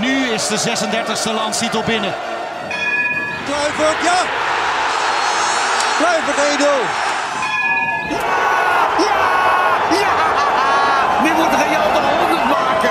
nu is de 36e landstitel binnen. Kluivert, ja! Kluivert 1-0. Nu moet Real de 100 maken.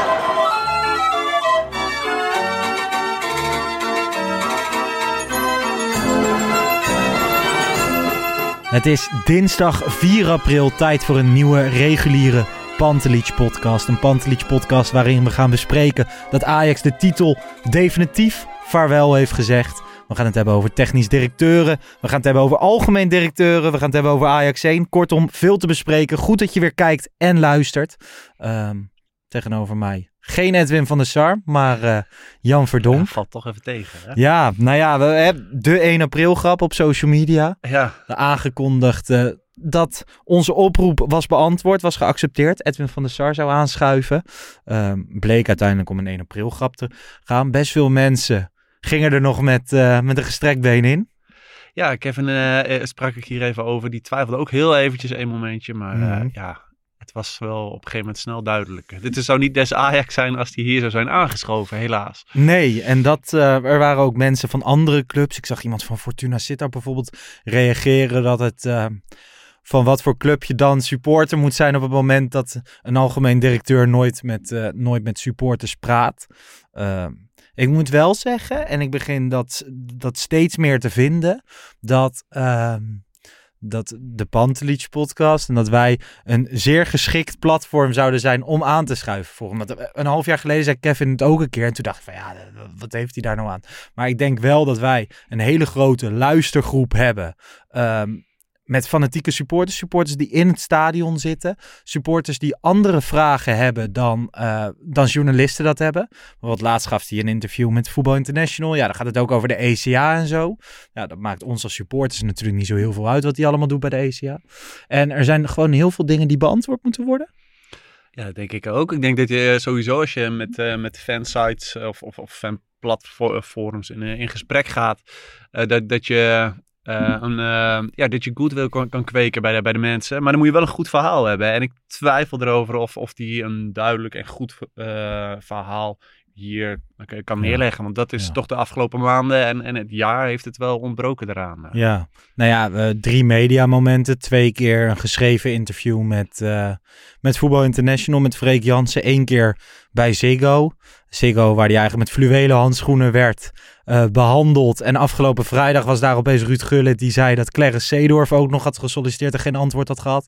Het is dinsdag 4 april, tijd voor een nieuwe reguliere Pantelich podcast. Een Pantelich podcast waarin we gaan bespreken dat Ajax de titel definitief vaarwel heeft gezegd. We gaan het hebben over technisch directeuren. We gaan het hebben over algemeen directeuren. We gaan het hebben over Ajax 1. Kortom, veel te bespreken. Goed dat je weer kijkt en luistert. Ehm, tegenover mij geen Edwin van der Sar, maar eh, Jan Verdonk. valt toch even tegen. Hè? Ja, nou ja, we hebben de 1 april grap op social media. Ja, Aangekondigd eh, dat onze oproep was beantwoord, was geaccepteerd. Edwin van der Sar zou aanschuiven. Ehm, bleek uiteindelijk om een 1 april grap te gaan. Best veel mensen gingen er nog met, eh, met een gestrekt been in. ja Kevin sprak ik hier even over. Die twijfelde ook heel eventjes een momentje. Maar Mhm. ja, het was wel op een gegeven moment snel duidelijk. Dit zou niet des Ajax zijn als die hier zou zijn aangeschoven, helaas. Nee, en dat, eh, er waren ook mensen van andere clubs. Ik zag iemand van Fortuna Sittard bijvoorbeeld reageren dat het... eh, van wat voor club je dan supporter moet zijn op het moment dat een algemeen directeur nooit met, eh, nooit met supporters praat. Ehm, ik moet wel zeggen, en ik begin dat, dat steeds meer te vinden, dat, ehm, dat de Pantelich podcast en dat wij een zeer geschikt platform zouden zijn om aan te schuiven voor hem. Want eh, een half jaar geleden zei Kevin het ook een keer en toen dacht ik van ja, eh, wat heeft hij daar nou aan? Maar ik denk wel dat wij een hele grote luistergroep hebben. ehm, met fanatieke supporters, supporters die in het stadion zitten, supporters die andere vragen hebben dan, eh, dan journalisten dat hebben. Bijvoorbeeld laatst gaf hij een interview met Voetbal International. Ja, dan gaat het ook over de ECA en zo. Ja, dat maakt ons als supporters natuurlijk niet zo heel veel uit wat hij allemaal doet bij de ECA. En er zijn gewoon heel veel dingen die beantwoord moeten worden. Ja, dat denk ik ook. Ik denk dat je sowieso als je met, eh met fansites of, of, of fanplatforms in, eh, in gesprek gaat, eh, dat, dat je... eh, een, eh, ja, dat je goodwill kan, kan kweken bij de, bij de mensen. Maar dan moet je wel een goed verhaal hebben. En ik twijfel erover of, of die een duidelijk en goed eh, verhaal hier kan neerleggen. Want dat is toch de afgelopen maanden en, en het jaar heeft het wel ontbroken eraan. Ja, nou ja, eh, drie mediamomenten. Twee keer een geschreven interview met, eh, met Voetbal International, met Freek Jansen. Eén keer bij Ziggo. Ziggo, waar hij eigenlijk met fluwelen handschoenen werd eh, behandeld. En afgelopen vrijdag was daar opeens Ruud Gullit die zei dat Clarence Seedorf ook nog had gesolliciteerd en geen antwoord had gehad.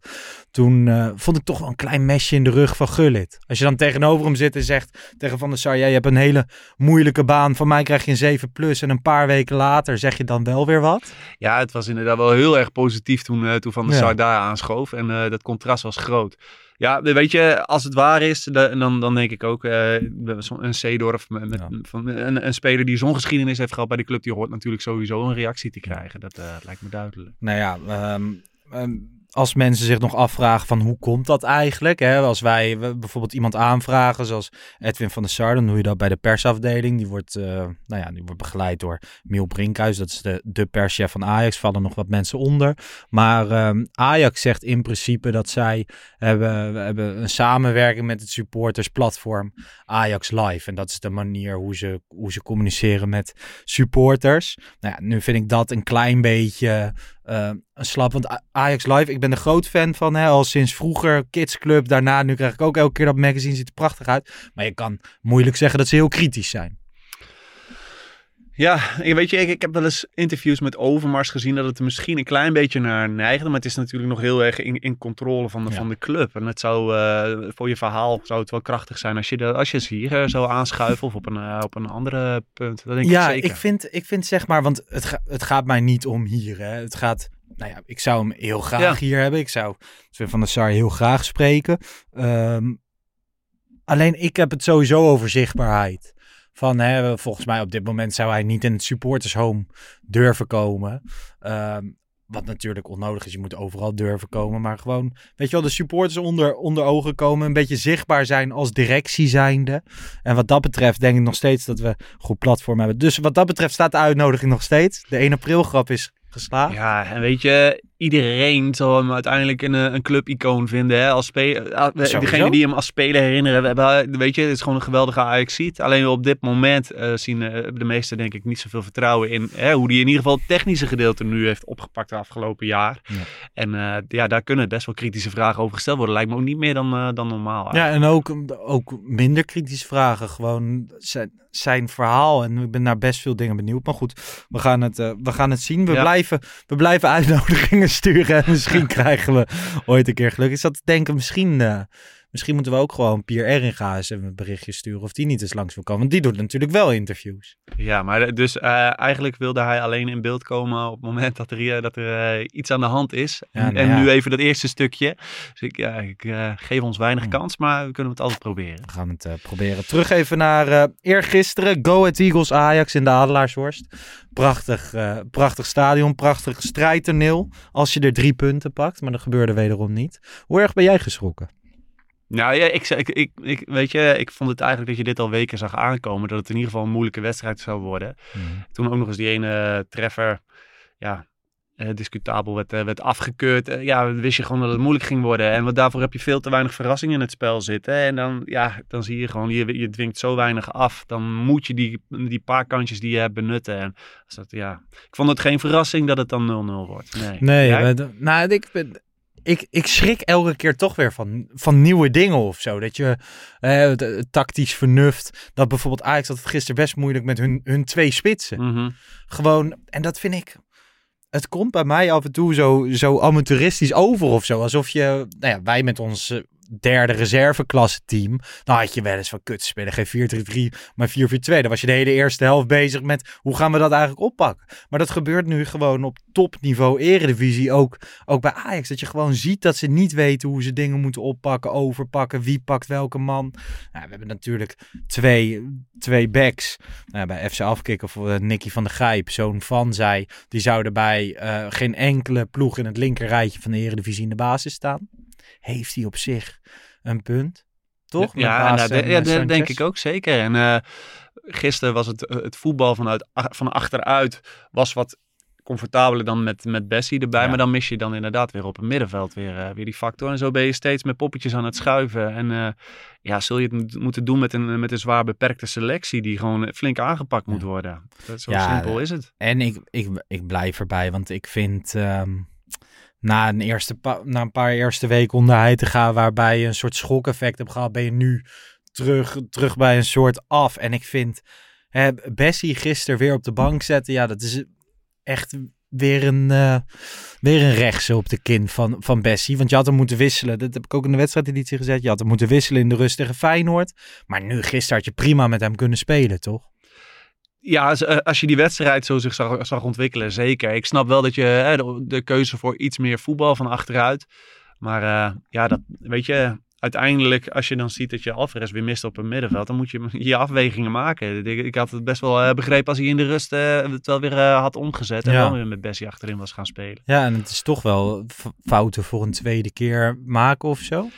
Toen eh, vond ik toch wel een klein mesje in de rug van Gullit. Als je dan tegenover hem zit en zegt tegen Van der Sar, ja, je hebt een hele moeilijke baan. Van mij krijg je een 7 plus en een paar weken later zeg je dan wel weer wat. Ja, het was inderdaad wel heel erg positief toen, eh, toen Van der Ja. Sar daar aanschoof. En eh, dat contrast was groot. Ja, weet je, als het waar is, de- dan, dan denk ik ook eh, een Seedorf, met, met- Ja. van, een, een speler die zo'n geschiedenis heeft gehad bij de club, die hoort natuurlijk sowieso een reactie te krijgen. Dat lijkt me duidelijk. Nou ja, ehm, als mensen zich nog afvragen van hoe komt dat eigenlijk? Hè? Als wij bijvoorbeeld iemand aanvragen, zoals Edwin van der Sar, dan doe je dat bij de persafdeling. Die wordt, eh, nou ja, die wordt begeleid door Miel Brinkhuis. Dat is de, de perschef van Ajax. Vallen nog wat mensen onder. Maar ehm, Ajax zegt in principe dat zij hebben, we hebben een samenwerking met het supportersplatform Ajax Live. En dat is de manier hoe ze, hoe ze communiceren met supporters. Nou ja, nu vind ik dat een klein beetje eh, een slap. Want Ajax Live, ik ben er groot fan van. Hè, al sinds vroeger, Kids Club. Daarna, nu krijg ik ook elke keer dat magazine. Ziet er prachtig uit. Maar je kan moeilijk zeggen dat ze heel kritisch zijn. Ja, ik weet je, ik, ik heb wel eens interviews met Overmars gezien dat het er misschien een klein beetje naar neigde. Maar het is natuurlijk nog heel erg in, in controle van de, Ja. van de club. En het zou, eh, voor je verhaal zou het wel krachtig zijn als je, de, als je ze hier eh, zou aanschuiven of op een, eh, op een andere punt. Dat denk ja, ik zeker. ik vind, ik vind zeg maar, want het, ga- het gaat mij niet om hier. Hè. Het gaat, nou ja, ik zou hem heel graag Ja. hier hebben. Ik zou Sven van der Sar heel graag spreken. Ehm, alleen ik heb het sowieso over zichtbaarheid. Van, hè, volgens mij op dit moment zou hij niet in het supportershome durven komen. Ehm, wat natuurlijk onnodig is. Je moet overal durven komen. Maar gewoon, weet je wel, de supporters onder, onder ogen komen. Een beetje zichtbaar zijn als directie zijnde. En wat dat betreft denk ik nog steeds dat we een goed platform hebben. Dus wat dat betreft staat de uitnodiging nog steeds. De 1 april grap is geslaagd. Ja, en weet je, iedereen zal hem uiteindelijk een, eh, een clubicoon vinden. Hè? Als speler, eh, degene die hem als speler herinneren, we hebben, weet je, het is gewoon een geweldige ajax. Alleen op dit moment uh, zien uh, de meesten denk ik niet zoveel vertrouwen in hè, hoe die in ieder geval het technische gedeelte nu heeft opgepakt de afgelopen jaar. Ja. En uh, ja, daar kunnen best wel kritische vragen over gesteld worden. Lijkt me ook niet meer dan, dan normaal. Eigenlijk. Ja, en ook, ook minder kritische vragen. Gewoon zijn, zijn verhaal. En ik ben naar best veel dingen benieuwd. Maar goed, we gaan het, we gaan het zien. We, ja. blijven, we blijven uitnodigingen sturen. En misschien krijgen we ooit een keer geluk. Ik zat te denken, misschien, uh, misschien moeten we ook gewoon Pierre Eringa eens een berichtje sturen. Of die niet eens langs wil komen. Want die doet natuurlijk wel interviews. Ja, maar dus uh, eigenlijk wilde hij alleen in beeld komen op het moment dat er, dat er uh, iets aan de hand is. Ja, en, nou ja. en, nu even dat eerste stukje. Dus ik, ja, ik geef ons weinig kans, maar we kunnen het altijd proberen. We gaan het proberen. Terug even naar eergisteren. Go Ahead Eagles Ajax in de Adelaarshorst. Prachtig, prachtig stadion, prachtig strijdtoneel. Als je er drie punten pakt, maar dat gebeurde wederom niet. Hoe erg ben jij geschrokken? Nou ja, ik, ik, ik, ik, weet je, ik vond het eigenlijk dat je dit al weken zag aankomen. Dat het in ieder geval een moeilijke wedstrijd zou worden. Mm. Toen ook nog eens die ene treffer, ja, uh, discutabel werd, uh, werd afgekeurd. Ja, wist je gewoon dat het moeilijk ging worden. En wat daarvoor heb je veel te weinig verrassing in het spel zitten. En dan, ja, dan zie je gewoon, je, je dwingt zo weinig af. Dan moet je die, die paar kantjes die je hebt benutten. En dat, ja, ik vond het geen verrassing dat het dan 0-0 wordt. Nee, nee nou, ik ben, ik, ik schrik elke keer toch weer van, van nieuwe dingen of zo. Dat je eh, tactisch vernuft. Dat bijvoorbeeld Ajax had gisteren best moeilijk met hun, hun twee spitsen. Mm -hmm. Gewoon, en dat vind ik het komt bij mij af en toe zo, zo amateuristisch over of zo. Alsof je, nou ja, wij met ons eh, derde reserveklasse team. Dan had je wel eens van kut spelen geen 4-3-3, maar 4-4-2. Dan was je de hele eerste helft bezig met hoe gaan we dat eigenlijk oppakken. Maar dat gebeurt nu gewoon op topniveau eredivisie. Ook, ook bij Ajax. Dat je gewoon ziet dat ze niet weten hoe ze dingen moeten oppakken, overpakken. Wie pakt welke man. Nou, we hebben natuurlijk twee, twee backs. Nou, bij FC Afkikken of uh, Nicky van der Gijp, zoon van zij. Die zouden bij uh, geen enkele ploeg in het linkerrijtje van de eredivisie in de basis staan heeft hij op zich een punt. Toch? Ja, nou, de, ja dat denk ik ook zeker. En uh, gisteren was het, het voetbal vanuit, van achteruit was wat comfortabeler dan met, met Bessie erbij. Ja. Maar dan mis je dan inderdaad weer op het middenveld weer, uh, weer die factor. En zo ben je steeds met poppetjes aan het schuiven. En uh, ja, zul je het moeten doen met een, met een zwaar beperkte selectie die gewoon flink aangepakt moet worden. Dat, zo ja, simpel is het. En ik, ik, ik blijf erbij, want ik vind... Um na een, eerste na een paar eerste weken onder hij te gaan, waarbij je een soort schokeffect hebt gehad, ben je nu terug, terug bij een soort af. En ik vind hè, Bessie gisteren weer op de bank zetten, ja, dat is echt weer een, uh, weer een rechtse op de kin van, van Bessie. Want je had hem moeten wisselen. Dat heb ik ook in de wedstrijdeditie gezet. Je had hem moeten wisselen in de rust tegen Feyenoord. Maar nu, gisteren had je prima met hem kunnen spelen, toch? Ja, eh, als je die wedstrijd zo zich zag, zag ontwikkelen, zeker. Ik snap wel dat je de, de, keuze voor iets meer voetbal van achteruit. Maar uh, ja, dat weet je, uiteindelijk, als je dan ziet dat je Alvarez weer mist op een middenveld, dan moet je je afwegingen maken. Ik, ik had het best wel uh, begrepen als hij in de rust het wel weer had omgezet en ja. dan weer met Bessie achterin was gaan spelen. Ja, en het is toch wel fouten voor een tweede keer maken of zo.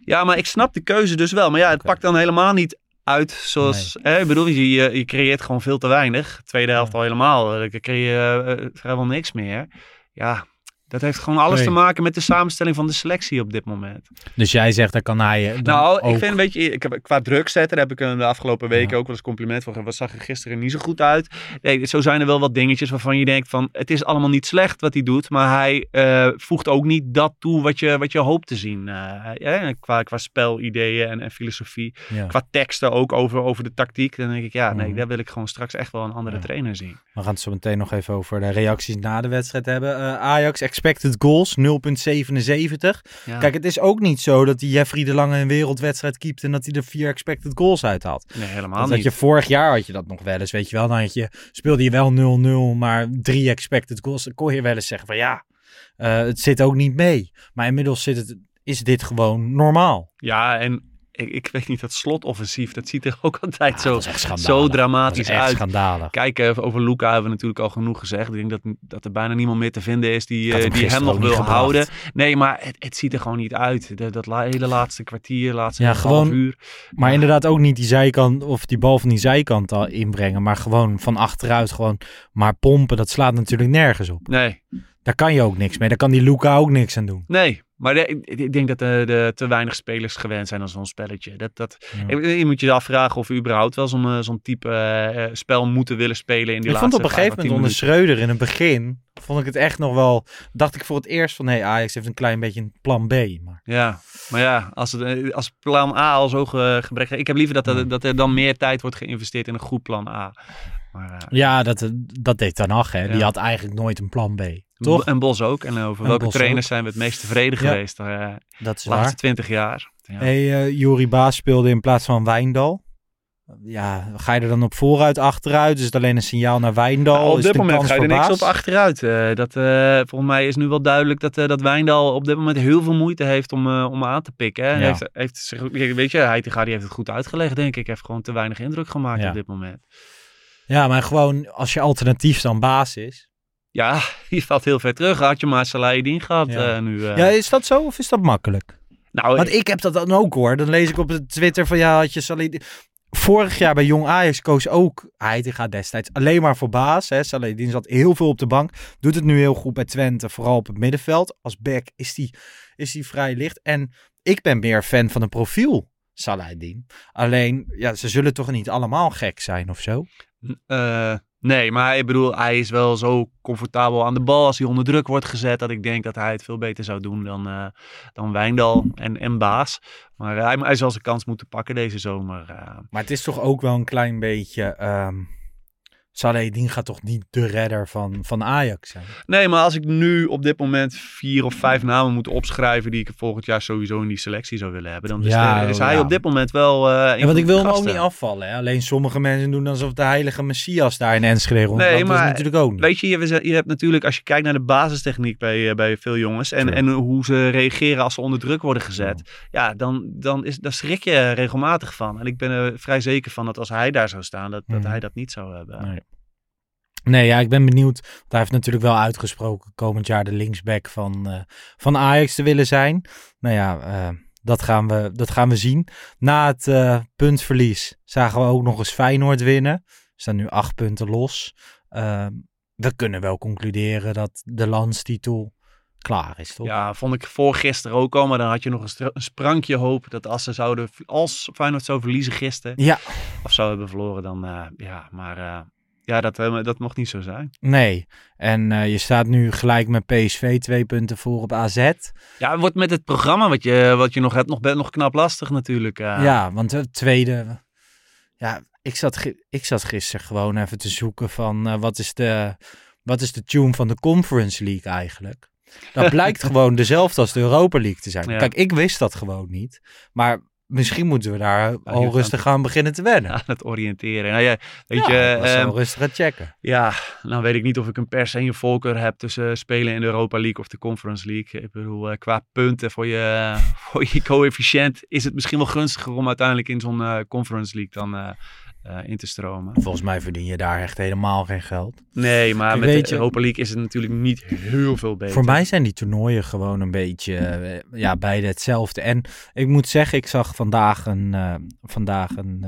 Ja, maar ik snap de keuze dus wel. Maar ja, het okay. pakt dan helemaal niet uit zoals... Nee. ik bedoel, je, je creëert gewoon veel te weinig. Tweede helft ja. al helemaal. Dan creëer je uh, vrijwel niks meer. Ja, dat heeft gewoon alles nee. te maken met de samenstelling van de selectie op dit moment. Dus jij zegt, daar kan hij. Nou, ook... ik vind, weet je, ik heb, qua druk zetten, daar heb ik de afgelopen weken ja. ook wel eens compliment voor. Wat zag er gisteren niet zo goed uit? Nee, zo zijn er wel wat dingetjes waarvan je denkt van, het is allemaal niet slecht wat hij doet, maar hij uh, voegt ook niet dat toe wat je, wat je hoopt te zien. Uh, ja, qua, qua spelideeën en, en filosofie. Ja. Qua teksten ook over, over de tactiek. Dan denk ik, ja, nee, mm. daar wil ik gewoon straks echt wel een andere trainer zien. We gaan het zo meteen nog even over de reacties na de wedstrijd hebben. Uh, Ajax expected goals 0,77. Ja. Kijk, het is ook niet zo dat die Jeffrey de Lange een wereldwedstrijd keept en dat hij er vier expected goals uit had. Nee, helemaal dat niet. Dat je vorig jaar had je dat nog wel eens, weet je wel. Dan had je, speelde je wel 0-0, maar drie expected goals. Dan kon je wel eens zeggen van ja, uh, het zit ook niet mee. Maar inmiddels zit het, is dit gewoon normaal. Ja, en ik, ik weet niet, dat slotoffensief, dat ziet er ook altijd zo, schandalig. zo Dat dramatisch uit. schandalig. Kijk, eh, over Luca hebben we natuurlijk al genoeg gezegd. Ik denk dat, dat er bijna niemand meer te vinden is die, eh, hem die hem nog wil gebracht. houden. Nee, maar het, het ziet er gewoon niet uit. De- dat hele laatste kwartier, laatste Ja, half gewoon- uur. Maar inderdaad ook niet die zijkant of die bal van die zijkant al inbrengen. Maar gewoon van achteruit gewoon maar pompen. Dat slaat natuurlijk nergens op. Nee, Daar kan je ook niks mee. Daar kan die Luca ook niks aan doen. nee. Maar de- ik, ik denk dat de, de te weinig spelers gewend zijn aan zo'n spelletje. Dat, dat, Ja. je, je moet je afvragen of we überhaupt wel zo'n eh, zo'n type eh, eh, spel moeten willen spelen in die Ik vond laatste op een gegeven moment onder Schreuder in het begin, vond ik het echt nog wel, dacht ik voor het eerst van, nee, Ajax heeft een klein beetje een plan B. Maar Ja, maar ja, als, het, eh, als plan A al zo ge, gebrek... Ik heb liever dat er, dat er dan meer tijd wordt geïnvesteerd in een goed plan A. Maar, eh, ja, dat, dat deed Ten Hag, hè. Die had eigenlijk nooit een plan B. Toch? En Bos ook. En over En welke Bos trainers ook. zijn we het meest tevreden Ja. geweest eh, de laatste waar. twintig jaar? Ja. Hey, eh Jori Baas speelde in plaats van Wijndal. Ja, ga je er dan op vooruit, achteruit? Is het alleen een signaal naar Wijndal? Nou, op dit moment ga je er niks op achteruit. Eh, dat, volgens mij is nu wel duidelijk dat, dat Wijndal op dit moment heel veel moeite heeft om, om aan te pikken. Hè. Ja. Heeft, heeft zich, weet je, Heitinga die heeft het goed uitgelegd, denk ik. Heeft gewoon te weinig indruk gemaakt Ja. op dit moment. Ja, maar gewoon als je alternatief dan Baas is. Ja, je valt heel ver terug. Had je maar Salahidin gehad Ja. eh, nu. eh. Ja, is dat zo of is dat makkelijk? nou, Want ik heb dat dan ook hoor. Dan lees ik op Twitter van ja, had je Salih... Vorig jaar bij Jong Ajax koos ook Heitinga destijds alleen maar voor baas. Hè. Salih zat heel veel op de bank. Doet het nu heel goed bij Twente, vooral op het middenveld. Als back is die, is die vrij licht. En ik ben meer fan van een profiel Salahidin. Alleen, ja, ze zullen toch niet allemaal gek zijn of zo? Eh, nee, maar ik bedoel, hij is wel zo comfortabel aan de bal als hij onder druk wordt gezet. Dat ik denk dat hij het veel beter zou doen dan, eh, dan Wijndal en, en Baas. Maar eh, hij, hij zal zijn kans moeten pakken deze zomer. eh. Maar het is toch ook wel een klein beetje... ehm Salahidin gaat toch niet de redder van, van Ajax zijn? Nee, maar als ik nu op dit moment vier of vijf namen moet opschrijven die ik volgend jaar sowieso in die selectie zou willen hebben, dan is, Ja, is hij ja. op dit moment wel. een Ja, want ik wil hem ook niet afvallen. Hè? Alleen sommige mensen doen alsof de heilige Messias daar in Enschede rondloopt. Nee, dat maar is natuurlijk ook niet. Weet je, je, je hebt natuurlijk, als je kijkt naar de basistechniek bij, eh, bij veel jongens en, en hoe ze reageren als ze onder druk worden gezet, ja, dan, dan is, daar schrik je regelmatig van. En ik ben er vrij zeker van dat als hij daar zou staan, dat, dat Mhm. hij dat niet zou hebben. Nee. Nee, ja, ik ben benieuwd. Want hij heeft natuurlijk wel uitgesproken komend jaar de linksback van, eh, van Ajax te willen zijn. Nou ja, eh, dat, gaan we, dat gaan we zien. Na het eh, puntverlies zagen we ook nog eens Feyenoord winnen. Er staan nu acht punten los. Eh, we kunnen wel concluderen dat de landstitel klaar is, toch? Ja, vond ik voor gisteren ook al, maar dan had je nog een, een sprankje hoop dat als ze zouden, als Feyenoord zou verliezen gisteren, Ja, of zou hebben verloren, dan ja, maar ja, dat, eh, dat mocht niet zo zijn. nee. En eh, je staat nu gelijk met PSV twee punten voor op AZ. Ja, het wordt met het programma wat je, wat je nog hebt nog, nog knap lastig natuurlijk. eh. Ja, want het tweede. Ja, ik zat, ik zat gisteren gewoon even te zoeken van wat, is de, wat is de tune van de Conference League eigenlijk? Dat blijkt gewoon dezelfde als de Europa League te zijn. Ja. Kijk, ik wist dat gewoon niet. Maar misschien moeten we daar je al rustig aan beginnen te wennen. aan het oriënteren. Nou ja, weet Ja, je, ehm, rustig gaan checken. ja, nou weet ik niet of ik een per se een voorkeur heb tussen spelen in de Europa League of de Conference League. Ik bedoel, eh, qua punten voor je, voor je coëfficiënt is het misschien wel gunstiger om uiteindelijk in zo'n eh, Conference League dan eh, eh, in te stromen. Volgens mij verdien je daar echt helemaal geen geld. Nee, maar met weet de Europa League is het natuurlijk niet heel veel beter. Voor mij zijn die toernooien gewoon een beetje eh, ja, beide hetzelfde. En ik moet zeggen, ik zag vandaag een, eh, vandaag een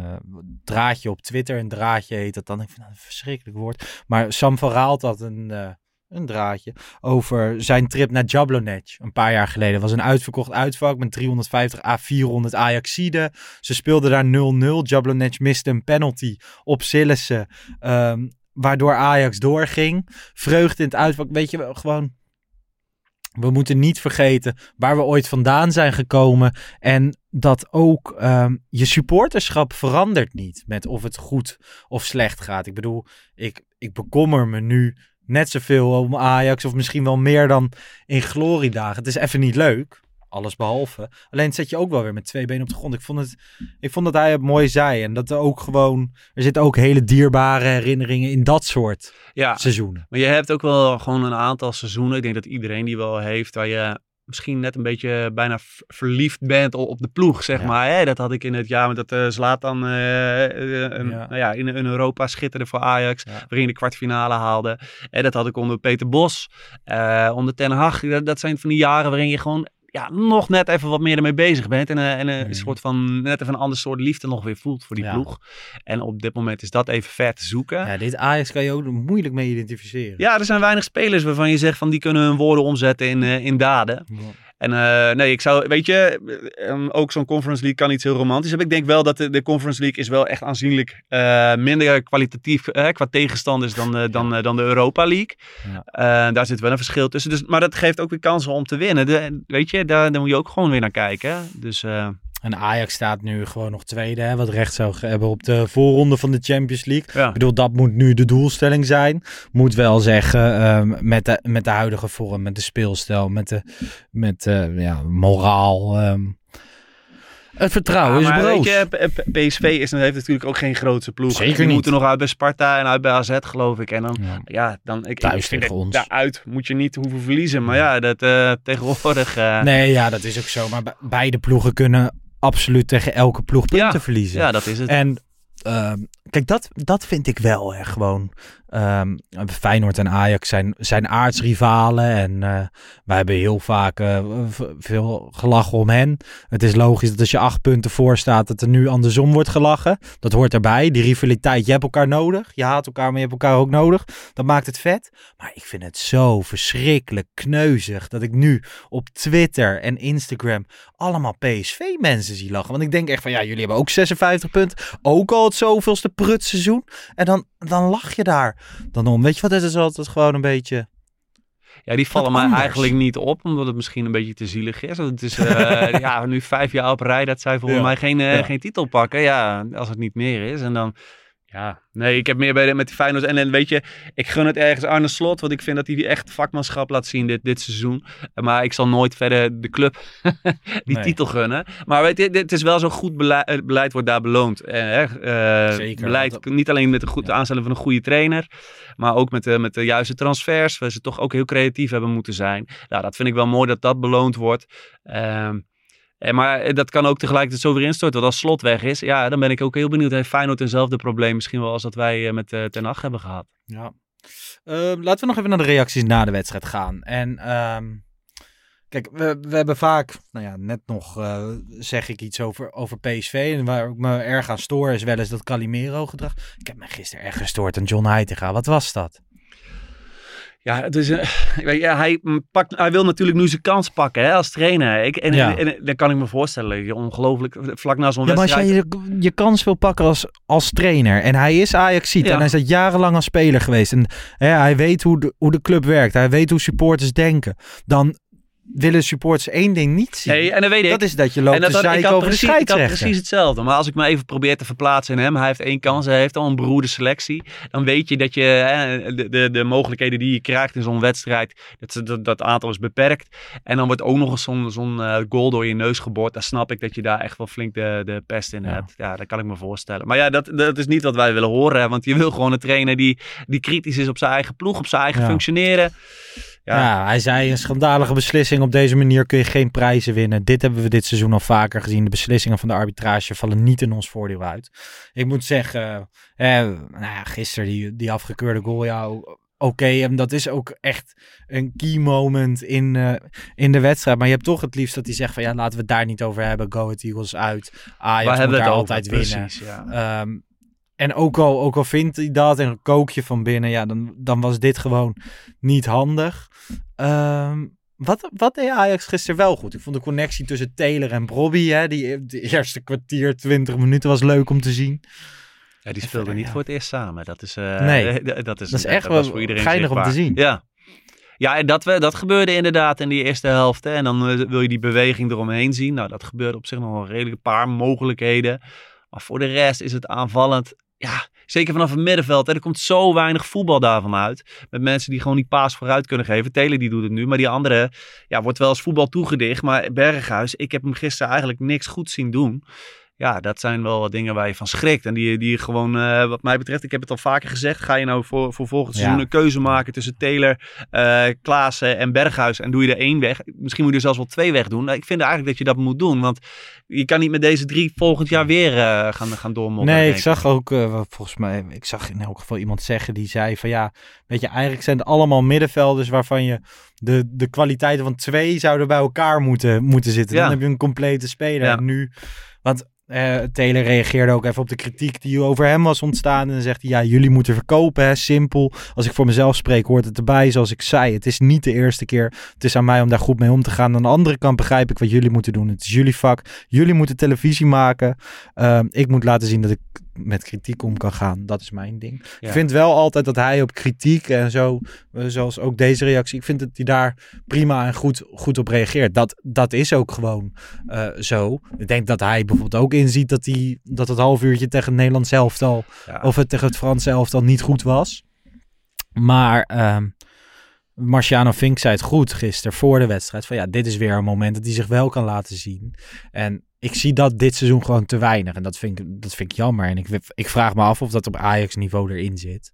draadje op Twitter. Een draadje heet dat dan. Ik vind dat een verschrikkelijk woord. Maar Sam van Raalt had een, een draadje over zijn trip naar Jablonec een paar jaar geleden. Het was een uitverkocht uitvak met 350 à 400 Ajaxiden. Ze speelden daar 0-0. Jablonec miste een penalty op Sillissen. ehm, waardoor Ajax doorging. Vreugde in het uitvak. Weet je wel, gewoon... We moeten niet vergeten waar we ooit vandaan zijn gekomen. En dat ook ehm, je supporterschap verandert niet met of het goed of slecht gaat. Ik bedoel, ik, ik bekommer me nu net zoveel om Ajax of misschien wel meer dan in gloriedagen. Het is even niet leuk, alles behalve. Alleen zet je ook wel weer met twee benen op de grond. Ik vond, het, ik vond dat hij het mooi zei en dat er ook gewoon... Er zitten ook hele dierbare herinneringen in dat soort ja, seizoenen. Maar je hebt ook wel gewoon een aantal seizoenen. Ik denk dat iedereen die wel heeft. Waar je misschien net een beetje bijna v- verliefd bent op de ploeg, zeg Ja. maar. Hè? Dat had ik in het jaar met dat eh Zlatan eh, eh, een- Ja. Nou ja, in, in Europa schitterde voor Ajax, Ja. waarin de kwartfinale haalde. En dat had ik onder Peter Bos, eh, onder Ten Hag. Dat, dat zijn van die jaren waarin je gewoon ja, nog net even wat meer ermee bezig bent. En, eh, en eh, Mhm. een soort van, net even een ander soort liefde nog weer voelt voor die Ja. ploeg. En op dit moment is dat even ver te zoeken. Ja, dit Ajax kan je ook moeilijk mee identificeren. Ja, er zijn weinig spelers waarvan je zegt van die kunnen hun woorden omzetten in, eh, in daden. En eh, nee, ik zou, weet je, eh, um, ook zo'n Conference League kan iets heel romantisch hebben. Ik denk wel dat de, de Conference League is wel echt aanzienlijk eh, minder kwalitatief eh, qua tegenstanders dan, dan, dan de Europa League. Ja. Daar zit wel een verschil tussen. Dus, maar dat geeft ook weer kansen om te winnen. De, weet je, daar, daar moet je ook gewoon weer naar kijken. Dus En Ajax staat nu gewoon nog tweede, hè, wat recht zou hebben op de voorronde van de Champions League. ja. Ik bedoel, dat moet nu de doelstelling zijn. Moet wel zeggen, ehm, met, de, met de huidige vorm, met de speelstijl, met de met, eh, ja, moraal. ehm. het vertrouwen Ja, is broos. je, PSV is, heeft natuurlijk ook geen grootste ploeg. Zeker Die moeten nog uit bij Sparta en uit bij AZ, geloof ik. En dan, Ja. ja, dan ik, Thuis ik tegen het- ons. Daaruit moet je niet hoeven verliezen. Maar ja, dat eh, tegenwoordig... eh, Nee, ja, dat is ook zo. Maar be- beide ploegen kunnen absoluut tegen elke ploeg punten Ja. verliezen. Ja, dat is het. En ehm, kijk, dat, dat vind ik wel hè, gewoon. Ehm, Feyenoord en Ajax zijn, zijn aardsrivalen. En eh, wij hebben heel vaak eh, veel gelachen om hen. Het is logisch dat als je acht punten voor staat, dat er nu andersom wordt gelachen. Dat hoort erbij. Die rivaliteit, je hebt elkaar nodig. Je haat elkaar, maar je hebt elkaar ook nodig. Dat maakt het vet. Maar ik vind het zo verschrikkelijk kneuzig dat ik nu op Twitter en Instagram allemaal PSV-mensen zie lachen. Want ik denk echt van, ja, jullie hebben ook 56 punten. Ook al het zoveelste prutseizoen. En dan, dan lach je daar dan om. Weet je wat, het is altijd gewoon een beetje... Ja, die vallen mij anders. eigenlijk niet op, omdat het misschien een beetje te zielig is. Want Het is eh, ja, nu vijf jaar op rij dat zij volgens Ja. mij geen, eh, Ja. geen titel pakken. Ja, als het niet meer is. En dan, ja, nee, ik heb meer bij de, met die Feyenoord. En, en weet je, ik gun het ergens Arne Slot, want ik vind dat hij die echt vakmanschap laat zien dit, dit seizoen. Maar ik zal nooit verder de club die Nee. titel gunnen. Maar weet je, het is wel zo goed beleid, eh, beleid wordt daar beloond. Eh, eh, Zeker, Beleid, niet alleen met de goed aanstellen van een goede trainer, maar ook met de, met de juiste transfers. Waar ze toch ook heel creatief hebben moeten zijn. Nou, dat vind ik wel mooi dat dat beloond wordt. Ehm, en maar dat kan ook tegelijkertijd zo weer instorten. Want als slot weg is, ja, dan ben ik ook heel benieuwd. Heeft Feyenoord eenzelfde probleem misschien wel als dat wij eh, met eh, Ten Hag hebben gehad? Ja. Ehm, laten we nog even naar de reacties na de wedstrijd gaan. En ehm, kijk, we, we hebben vaak, nou ja, net nog eh, zeg ik iets over, over PSV. En waar ik me erg aan stoor is wel eens dat Calimero gedrag. Ik heb me gisteren erg gestoord aan John Heitinga. Wat was dat? Ja, het is, je, hij, pakt, hij wil natuurlijk nu zijn kans pakken hè, als trainer. Ik, en, Ja. en, en dan kan ik me voorstellen, je ongelooflijk, vlak na zo'n Ja, maar als wedstrijd. jij je, je kans wil pakken als, als trainer. En hij is ajax Ja. en hij is dat jarenlang als speler geweest. En hè, hij weet hoe de, hoe de club werkt. Hij weet hoe supporters denken. Dan willen supporters één ding niet zien. Nee, en dan weet ik. dat is dat je loopt En dat te had, ik, over de precies, ik had scheidsrechter. precies hetzelfde. Maar als ik me even probeer te verplaatsen in hem. Hij heeft één kans. Hij heeft al een beroerde selectie. Dan weet je dat je hè, de, de, de mogelijkheden die je krijgt in zo'n wedstrijd. Dat, dat, dat aantal is beperkt. En dan wordt ook nog eens zo'n zo'n eh, goal door je neus geboord. Dan snap ik dat je daar echt wel flink de, de pest in Ja. hebt. Ja, dat kan ik me voorstellen. Maar ja, dat, dat is niet wat wij willen horen. Want je wil gewoon een trainer die, die kritisch is op zijn eigen ploeg. Op zijn eigen Ja. functioneren. Ja. Ja. hij zei een schandalige beslissing. Op deze manier kun je geen prijzen winnen. Dit hebben we dit seizoen al vaker gezien. De beslissingen van de arbitrage vallen niet in ons voordeel uit. Ik moet zeggen, eh, nou ja, gisteren die, die afgekeurde goal, ja, oké. en dat is ook echt een key moment in, eh, in de wedstrijd. Maar je hebt toch het liefst dat hij zegt van ja, laten we het daar niet over hebben. Go Ahead Eagles uit. Ajax Waar moet hebben we daar het altijd winnen. Ja. Ehm, en ook al, ook al vindt hij dat en een kookje van binnen, ja, dan, dan was dit gewoon niet handig. Ehm, wat, wat deed Ajax gisteren wel goed? Ik vond de connectie tussen Taylor en Bobby, hè, die de eerste kwartier, 20 minuten was leuk om te zien. Ja, die En speelden niet ja. voor het eerst samen. Dat is, eh, Nee. dat is, Dat is echt wel voor iedereen geinig om te zien. Ja. Ja, en dat, we, dat gebeurde inderdaad in die eerste helft. Hè. En dan eh, wil je die beweging eromheen zien. Nou, dat gebeurde op zich nog wel een redelijk paar mogelijkheden. Maar voor de rest is het aanvallend. Ja, zeker vanaf het middenveld. Er komt zo weinig voetbal daarvan uit. Met mensen die gewoon die paas vooruit kunnen geven. Taylor die doet het nu. Maar die andere ja, wordt wel als voetbal toegedicht. Maar Berghuis, ik heb hem gisteren eigenlijk niks goed zien doen. Ja, dat zijn wel dingen waar je van schrikt. En die, die gewoon, eh, wat mij betreft, ik heb het al vaker gezegd. Ga je nou voor, voor volgend Ja. seizoen een keuze maken tussen Taylor, eh Klaassen en Berghuis. En doe je er één weg. Misschien moet je er zelfs wel twee weg doen. Nou, ik vind eigenlijk dat je dat moet doen. Want je kan niet met deze drie volgend jaar weer eh, gaan, gaan doormodderen. Nee, ik zag ook, volgens mij, ik zag in elk geval iemand zeggen die zei van ja, weet je, eigenlijk zijn het allemaal middenvelders waarvan je de, de kwaliteiten van twee zouden bij elkaar moeten, moeten zitten. Ja. Dan heb je een complete speler. Ja. En nu, want eh Taylor reageerde ook even op de kritiek die over hem was ontstaan. En zegt hij, ja, jullie moeten verkopen, simpel. Als ik voor mezelf spreek, hoort het erbij. Zoals ik zei, het is niet de eerste keer. Het is aan mij om daar goed mee om te gaan. Aan de andere kant begrijp ik wat jullie moeten doen. Het is jullie vak. Jullie moeten televisie maken. Ehm, ik moet laten zien dat ik met kritiek om kan gaan. Dat is mijn ding. Ja. Ik vind wel altijd dat hij op kritiek en zo, eh, zoals ook deze reactie, ik vind dat hij daar prima en goed, goed op reageert. Dat, dat is ook gewoon eh, zo. Ik denk dat hij bijvoorbeeld ook inziet dat, hij, dat het half uurtje tegen het Nederlands elftal Ja. of het tegen het Franse elftal niet goed was. Maar ehm Marciano Fink zei het goed gisteren voor de wedstrijd. Van ja, dit is weer een moment dat hij zich wel kan laten zien. En ik zie dat dit seizoen gewoon te weinig. En dat vind ik, dat vind ik jammer. En ik, ik vraag me af of dat op Ajax-niveau erin zit.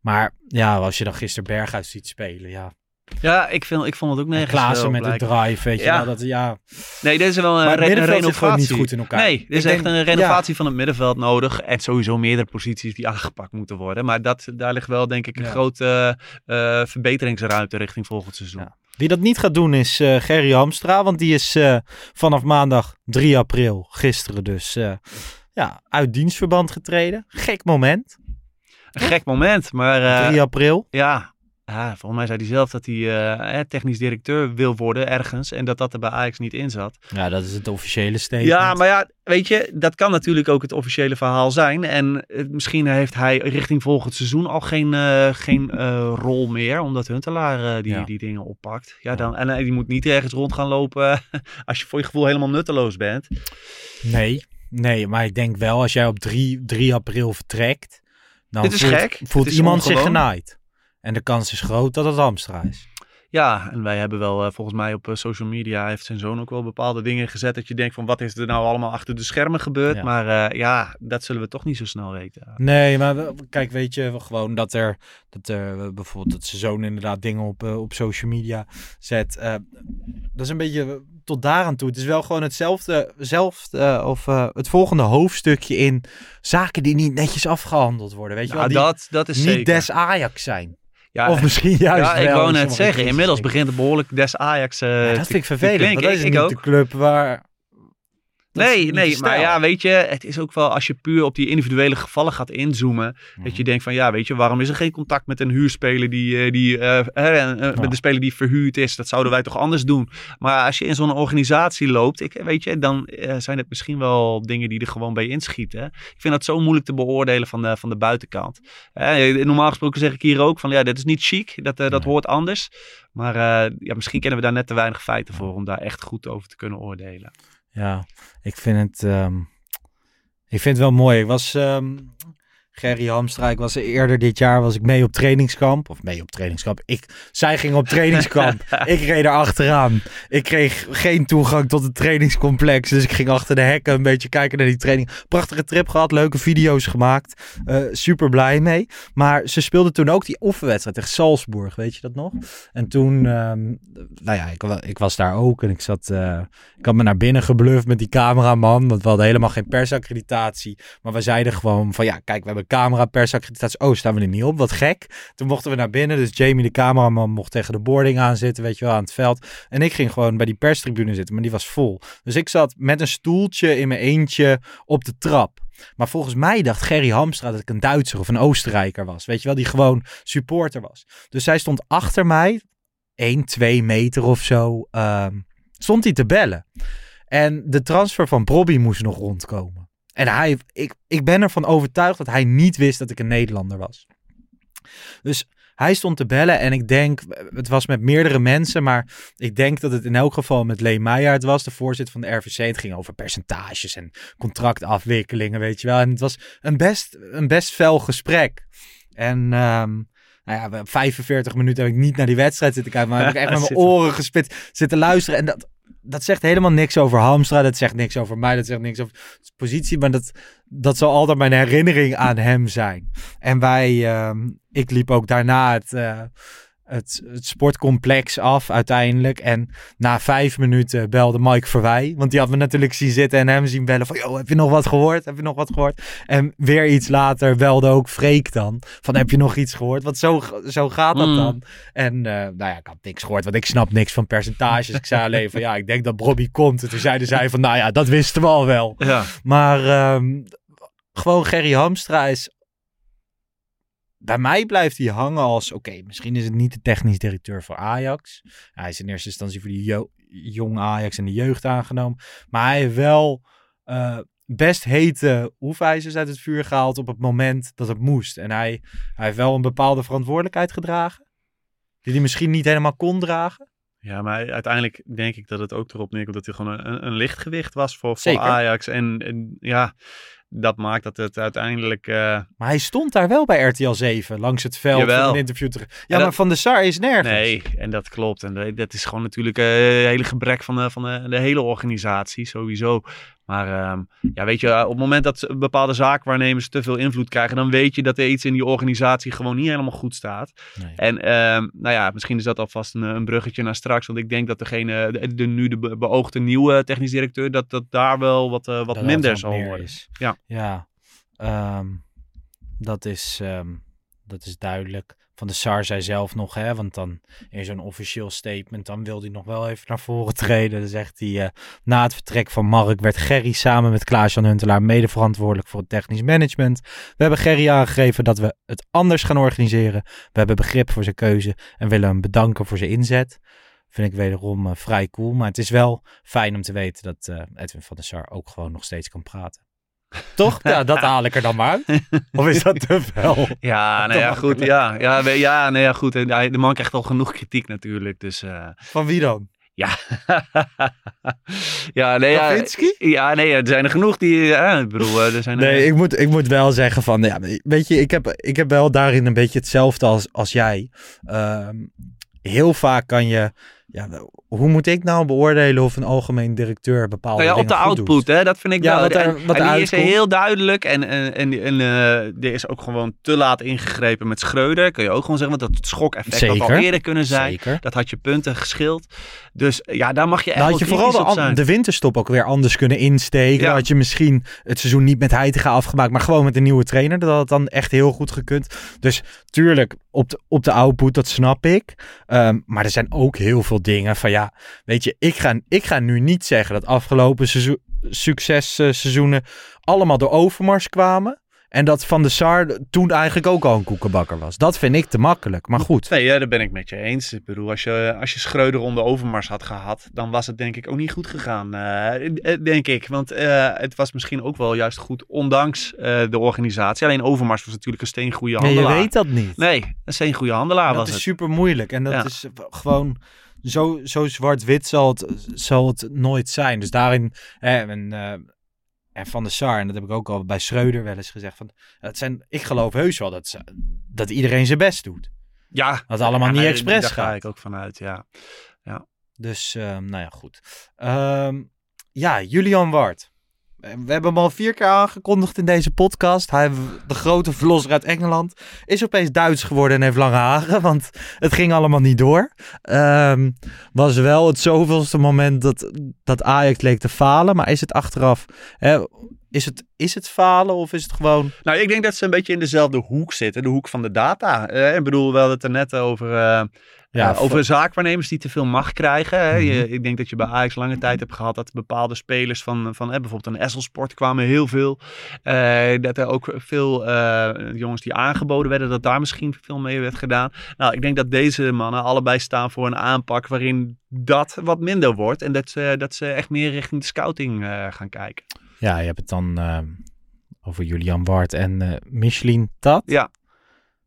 Maar ja, als je dan gisteren Berghuis ziet spelen, ja. Ja, ik, vind, ik vond het ook En nergens Klaassen met de drive, weet je Ja. wel. Dat, ja. Nee, dit is wel een, re- een renovatie. niet goed in elkaar. Nee, er is Ik echt denk- een renovatie van het middenveld nodig. En sowieso meerdere posities die aangepakt moeten worden. Maar dat, daar ligt wel denk ik een Ja. grote eh, verbeteringsruimte richting volgend seizoen. Wie dat niet gaat doen is eh Gerry Hamstra. Want die is eh, vanaf maandag 3 april, gisteren dus, eh, ja, uit dienstverband getreden. Gek moment. Een gek moment, maar eh, 3 april. ja, ja, volgens mij zei hij zelf dat hij eh, technisch directeur wil worden ergens. En dat dat er bij Ajax niet in zat. Ja, dat is het officiële statement. Ja, maar ja, weet je, dat kan natuurlijk ook het officiële verhaal zijn. En eh, misschien heeft hij richting volgend seizoen al geen, eh, geen rol meer, omdat Huntelaar die, Ja. die dingen oppakt. Ja, dan, en die moet niet ergens rond gaan lopen als je voor je gevoel helemaal nutteloos bent. Nee, nee, maar ik denk wel als jij op 3, 3 april vertrekt, dan Dit is voelt, gek. voelt is iemand zich genaaid. En de kans is groot dat het Hamstra is. Ja, en wij hebben wel eh, volgens mij op eh, social media heeft zijn zoon ook wel bepaalde dingen gezet dat je denkt van wat is er nou allemaal achter de schermen gebeurd. Ja. Maar eh, ja, dat zullen we toch niet zo snel weten. Nee, maar kijk, weet je, gewoon dat er, dat er bijvoorbeeld dat zijn zoon inderdaad dingen op, op social media zet. dat is een beetje tot daaraan toe. Het is wel gewoon hetzelfde, zelfde, eh, of het volgende hoofdstukje in zaken die niet netjes afgehandeld worden. Weet je Ja, wel, die dat, dat is niet zeker. des Ajax zijn. Ja, of misschien juist ja, ik wou in net zeggen, inmiddels begint het behoorlijk des Ajax eh, Ja, dat vind ik vervelend, want dat is Ik niet ook. de club waar... dat Nee, nee, maar ja, weet je, het is ook wel als je puur op die individuele gevallen gaat inzoomen, Mhm. dat je denkt van ja, weet je, waarom is er geen contact met een huurspeler die, eh, die eh, eh, met de speler die verhuurd is? Dat zouden wij toch anders doen? Maar als je in zo'n organisatie loopt, ik, weet je, dan zijn het misschien wel dingen die er gewoon bij inschieten. Ik vind dat zo moeilijk te beoordelen van de, van de buitenkant. Normaal gesproken zeg ik hier ook van ja, dit is niet chic, dat, dat hoort anders. Maar ja, misschien kennen we daar net te weinig feiten voor om daar echt goed over te kunnen oordelen. Ja, ik vind het, ehm, ik vind het wel mooi. Ik was, ehm Gerry Hamstra, ik was eerder dit jaar was ik mee op trainingskamp. Of mee op trainingskamp. Ik, zij ging op trainingskamp. ik reed er achteraan. Ik kreeg geen toegang tot het trainingscomplex. Dus ik ging achter de hekken een beetje kijken naar die training. Prachtige trip gehad, leuke video's gemaakt. Eh, super blij mee. Maar ze speelde toen ook die oefenwedstrijd tegen Salzburg, weet je dat nog? En toen, ehm, nou ja, ik, ik was daar ook en ik zat, eh, ik had me naar binnen gebluft met die cameraman, want we hadden helemaal geen persaccreditatie. Maar we zeiden gewoon van, ja, kijk, we hebben camera, persaccreditatie. Oh, staan we er niet op? Wat gek. Toen mochten we naar binnen, dus Jamie, de cameraman, mocht tegen de boarding aan zitten, weet je wel, aan het veld. En ik ging gewoon bij die perstribune zitten, maar die was vol. Dus ik zat met een stoeltje in mijn eentje op de trap. Maar volgens mij dacht Gerry Hamstra dat ik een Duitser of een Oostenrijker was. Weet je wel, die gewoon supporter was. Dus zij stond achter mij, 1, 2 meter of zo, ehm, stond hij te bellen. En de transfer van Bobby moest nog rondkomen. En hij, ik, ik ben ervan overtuigd dat hij niet wist dat ik een Nederlander was. Dus hij stond te bellen en ik denk, het was met meerdere mensen, maar ik denk dat het in elk geval met Lee Meijer was, de voorzitter van de RVC. Het ging over percentages en contractafwikkelingen, weet je wel. En het was een best, een best fel gesprek. En ehm, nou ja, we- 45 minuten heb ik niet naar die wedstrijd zitten kijken, maar heb ik echt met mijn oren gespit zitten luisteren. En dat, dat zegt helemaal niks over Hamstra. Dat zegt niks over mij. Dat zegt niks over positie. Maar dat, dat zal altijd mijn herinnering aan hem zijn. En wij, ehm, ik liep ook daarna het, eh, het, het sportcomplex af uiteindelijk. En na vijf minuten belde Mike Verwij. Want die had me natuurlijk zien zitten en hem zien bellen van... Yo, heb je nog wat gehoord? Heb je nog wat gehoord? En weer iets later belde ook Freek dan. Van, heb je nog iets gehoord? Want zo, zo gaat dat Mm. dan. En eh, nou ja, ik had niks gehoord, want ik snap niks van percentages. Ik zei alleen van, ja, ik denk dat Bobby komt. En toen zeiden zij van, nou ja, dat wisten we al wel. Ja. Maar ehm, gewoon Gerry Hamstra is... Bij mij blijft hij hangen als... Oké, misschien is het niet de technisch directeur voor Ajax. Hij is in eerste instantie voor die jo- jong Ajax en de jeugd aangenomen. Maar hij heeft wel eh, best hete hoefijzers uit het vuur gehaald op het moment dat het moest. En hij, hij heeft wel een bepaalde verantwoordelijkheid gedragen. Die hij misschien niet helemaal kon dragen. Ja, maar uiteindelijk denk ik dat het ook erop neerkomt dat hij gewoon een, een lichtgewicht was voor, voor. Ajax. En, en ja, dat maakt dat het uiteindelijk... eh, Maar hij stond daar wel bij RTL 7 langs het veld Jawel. een interview. Te... Ja, maar Van der Sar is nergens. Nee, en dat klopt. En dat- is gewoon natuurlijk eh, een hele gebrek van, de, van de, de hele organisatie, sowieso. Maar ehm, ja, weet je, op het moment dat bepaalde zaakwaarnemers te veel invloed krijgen, dan weet je dat er iets in die organisatie gewoon niet helemaal goed staat. Nee. En ehm, nou ja, misschien is dat alvast een, een bruggetje naar straks. Want ik denk dat degene, de, de nu de be- beoogde nieuwe technisch directeur, dat dat daar wel wat, eh, wat Dat minder zal worden. is. Ja. Ja, ehm, dat, is, dat is duidelijk. Van de SAR zei zelf nog, hè, want dan in zo'n officieel statement, dan wil hij nog wel even naar voren treden. Dan zegt hij, eh, na het vertrek van Mark werd Gerry samen met Klaas-Jan Huntelaar mede verantwoordelijk voor het technisch management. We hebben Gerry aangegeven dat we het anders gaan organiseren. We hebben begrip voor zijn keuze en willen hem bedanken voor zijn inzet. Vind ik wederom eh, vrij cool, maar het is wel fijn om te weten dat eh, Edwin van der Sar ook gewoon nog steeds kan praten. Toch? Ja, dat haal ik er dan maar uit. Of is dat te veel? Ja, nou ja, goed. Ja, ja, ja, nou ja, goed. De man krijgt al genoeg kritiek natuurlijk. Dus eh, Van wie dan? ja. ja, nee, ja. Ja, nee, er zijn er genoeg die. eh, ik bedoel, eh, er zijn er. Nee, ik moet, ik moet wel zeggen van, ja, weet je, ik heb, ik heb wel daarin een beetje hetzelfde als, als jij. Ehm, heel vaak kan je, ja, hoe moet ik nou beoordelen of een algemeen directeur bepaalde Nou ja, op de output, hè, dat vind ik Ja, wel. wat er- wat en die is heel duidelijk. En, en, en, en eh, er is ook gewoon te laat ingegrepen met Schreuder. Kun je ook gewoon zeggen, want dat het schokeffect had al eerder kunnen zijn. Zeker. Dat had je punten geschild. Dus ja, daar mag je echt Dan had je vooral de, winterstop ook weer anders kunnen insteken. Ja. Had je misschien het seizoen niet met Heitinga afgemaakt, maar gewoon met een nieuwe trainer. Dat had het dan echt heel goed gekund. Dus tuurlijk, op de, op de output, dat snap ik. Ehm, maar er zijn ook heel veel dingen van ja, weet je, ik ga, ik ga nu niet zeggen dat afgelopen seizoen, successeizoenen allemaal door Overmars kwamen. En dat Van de Sar toen eigenlijk ook al een koekenbakker was. Dat vind ik te makkelijk. Maar goed. Nee, ja, daar ben ik met je eens. Ik bedoel, als je, als je Schreuder onder Overmars had gehad, dan was het denk ik ook niet goed gegaan. eh, eh, denk ik. Want eh, het was misschien ook wel juist goed, ondanks de organisatie. Alleen Overmars was natuurlijk een steengoede Nee, je handelaar. weet dat niet. Nee, een steengoede handelaar dat was is het. super moeilijk. En dat Ja. is gewoon zo, zo zwart-wit zal het, zal het nooit zijn. Dus daarin, hè, en, eh, en Van de Sar, en dat heb ik ook al bij Schreuder wel eens gezegd. Van, het zijn, ik geloof heus wel dat, ze, dat iedereen zijn best doet. Ja, Dat het allemaal ja, niet expres Daar ga gaat. ik ook vanuit, ja. Dus, ehm, nou ja, goed. Ehm, ja, Julian Ward. We hebben hem al vier keer aangekondigd in deze podcast. Hij, de grote verlosser uit Engeland, is opeens Duits geworden en heeft lange haren, want het ging allemaal niet door. Ehm, was wel het zoveelste moment dat, dat Ajax leek te falen, maar is het achteraf, hè, is, het, is het falen of is het gewoon... Nou, ik denk dat ze een beetje in dezelfde hoek zitten. De hoek van de data. Eh, ik bedoel, we hadden het er net over... eh, Ja, eh, over zaakwaarnemers die te veel macht krijgen. Hè. Je- Mhm. ik denk dat je bij Ajax lange tijd hebt gehad dat bepaalde spelers van, van eh, bijvoorbeeld een Esselsport kwamen heel veel. Dat er ook veel jongens die aangeboden werden, dat daar misschien veel mee werd gedaan. Nou, ik denk dat deze mannen allebei staan voor een aanpak waarin dat wat minder wordt. En dat ze, dat ze echt meer richting de scouting gaan kijken. Ja, je hebt het dan ehm, over Julian Ward en eh Michelin Tat. Ja.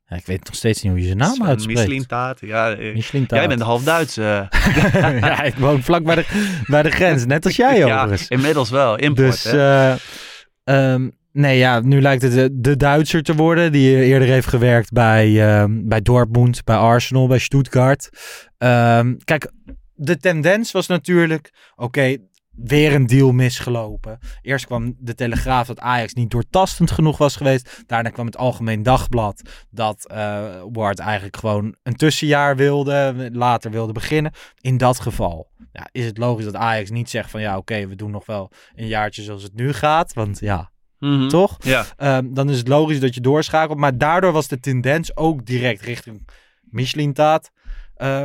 Ja, ik weet nog steeds niet hoe je zijn naam uitspreekt. Michelin taart. Ja, eh, Michelin Tat. jij bent half Duits. eh. ja, ik woon vlak bij de, bij de grens, net als jij ja, overigens. inmiddels wel. Import, dus, eh, ehm, nee ja, nu lijkt het de, de Duitser te worden die eerder heeft gewerkt bij, bij Dortmund, bij Arsenal, bij Stuttgart. Ehm, kijk, de tendens was natuurlijk, oké, weer een deal misgelopen. Eerst kwam de Telegraaf dat Ajax niet doortastend genoeg was geweest. Daarna kwam het Algemeen Dagblad dat eh Ward eigenlijk gewoon een tussenjaar wilde, later wilde beginnen. In dat geval ja, is het logisch dat Ajax niet zegt van ja, oké, we doen nog wel een jaartje zoals het nu gaat. Want ja, Mhm. toch? Ja. Ehm, dan is het logisch dat je doorschakelt. Maar daardoor was de tendens ook direct richting Michelin-taat eh,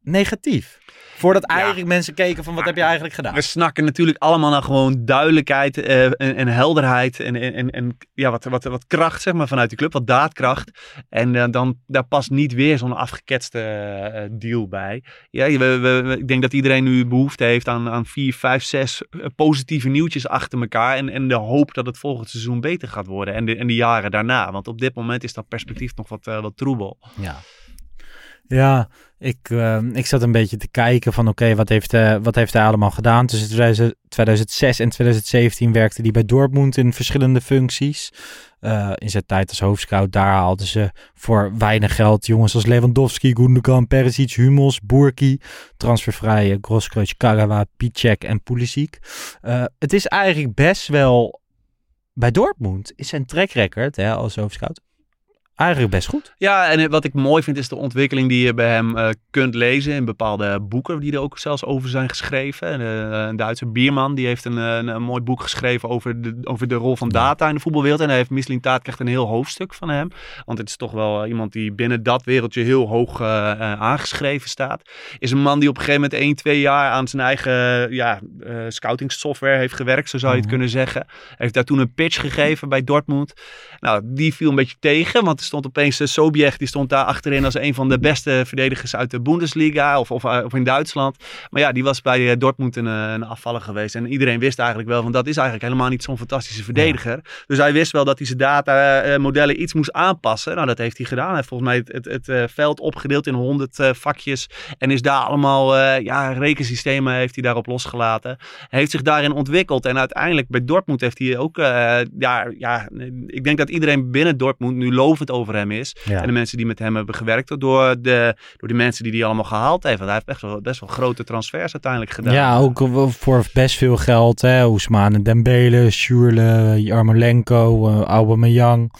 negatief. Voordat eigenlijk mensen keken van wat heb je eigenlijk gedaan? We snakken natuurlijk allemaal naar gewoon duidelijkheid eh, en, en helderheid en, en, en, ja, wat, wat, wat kracht zeg maar, vanuit de club, wat daadkracht. En eh, dan, daar past niet weer zo'n afgeketste eh, deal bij. Ja, we, we, we- ik denk dat iedereen nu behoefte heeft aan, aan vier, vijf, zes positieve nieuwtjes achter elkaar. En, en de hoop dat het volgend seizoen beter gaat worden en de, en de jaren daarna. Want op dit moment is dat perspectief nog wat, wat troebel. Ja. Ja, ik, eh, ik zat een beetje te kijken van oké, wat, heeft, eh, wat heeft hij allemaal gedaan? Tussen 2000 2006 en 2017 werkte hij bij Dortmund in verschillende functies. Eh, in zijn tijd als hoofdscout, daar haalden ze voor weinig geld jongens als Lewandowski, Gundogan, Perisic, Hummels, Burki, transfervrije Grosskreutz, Kagawa, Piszek en Pulisic. Het is eigenlijk best wel, bij Dortmund is zijn track record hè, als hoofdscout eigenlijk best goed. Ja, en eh, wat ik mooi vind is de ontwikkeling die je bij hem eh, kunt lezen in bepaalde boeken die er ook zelfs over zijn geschreven. En, eh, een Duitse bierman die heeft een, een, een mooi boek geschreven over de, over de rol van data in de voetbalwereld. En hij heeft Misling Taat krijgt een heel hoofdstuk van hem. Want het is toch wel iemand die binnen dat wereldje heel hoog aangeschreven staat. Is een man die op een gegeven moment 1, 2 jaar aan zijn eigen ja, scouting software heeft gewerkt, zo zou je het Mhm. kunnen zeggen. Hij heeft daar toen een pitch gegeven bij Dortmund. Nou, die viel een beetje tegen, want stond opeens uh, Sobiech, die stond daar achterin als een van de beste verdedigers uit de Bundesliga of, of, of in Duitsland. Maar ja, die was bij uh, Dortmund een, een afvaller geweest. En iedereen wist eigenlijk wel van dat is eigenlijk helemaal niet zo'n fantastische verdediger. Ja. Dus hij wist wel dat hij zijn datamodellen iets moest aanpassen. Nou, dat heeft hij gedaan. Hij heeft volgens mij het, het, het veld opgedeeld in 100 uh, vakjes en is daar allemaal, ja, rekensystemen heeft hij daarop losgelaten. Hij heeft zich daarin ontwikkeld en uiteindelijk bij Dortmund heeft hij ook, ja, ja, ik denk dat iedereen binnen Dortmund nu lovend over hem is. Ja. En de mensen die met hem hebben gewerkt, door de, door de mensen die hij allemaal gehaald heeft. Want hij heeft best wel, best wel grote transfers uiteindelijk gedaan. Ja, ook voor best veel geld. Hè. Ousmane Dembele, Schürrle, Jarmolenko, uh, Aubameyang.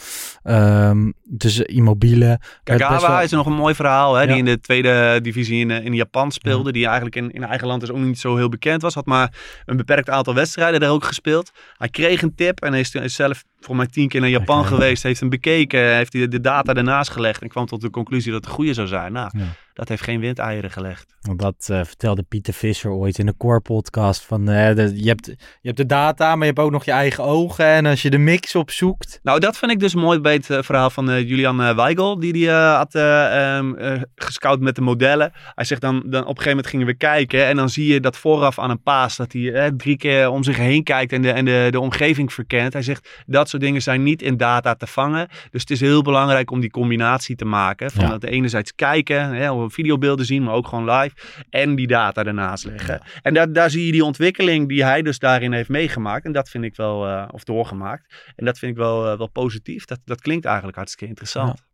Um, dus Immobile. Kagawa wel... is nog een mooi verhaal. Hè, ja. Die in de tweede divisie in, in Japan speelde. Ja. Die eigenlijk in, in eigen land dus ook niet zo heel bekend was. Had maar een beperkt aantal wedstrijden daar ook gespeeld. Hij kreeg een tip en is, is zelf voor mij tien keer naar Japan okay. geweest. Heeft hem bekeken. Heeft hij de data ernaast gelegd. En kwam tot de conclusie dat het goede zou zijn. Nou, ja. Dat heeft geen windeieren gelegd. Dat uh, vertelde Pieter Visser ooit in de Core podcast. Van, uh, de, je, hebt, je hebt de data, maar je hebt ook nog je eigen ogen. En als je de mix opzoekt. Nou, dat vind ik dus mooi bij het uh, verhaal van Julian Weigel. Die die had um, gescout met de modellen. Hij zegt dan, dan op een gegeven moment gingen we kijken. En dan zie je dat vooraf aan een paas. Dat hij drie keer om zich heen kijkt en de, en de, de omgeving verkent. Hij zegt dat soort dingen zijn niet in data te vangen. Dus het is heel belangrijk om die combinatie te maken. Van ja. dat enerzijds kijken, hè, videobeelden zien, maar ook gewoon live. En die data ernaast leggen. Ja. En daar, daar zie je die ontwikkeling die hij dus daarin heeft meegemaakt. En dat vind ik wel, uh, of doorgemaakt. En dat vind ik wel, uh, wel positief. Dat, dat klinkt eigenlijk hartstikke interessant.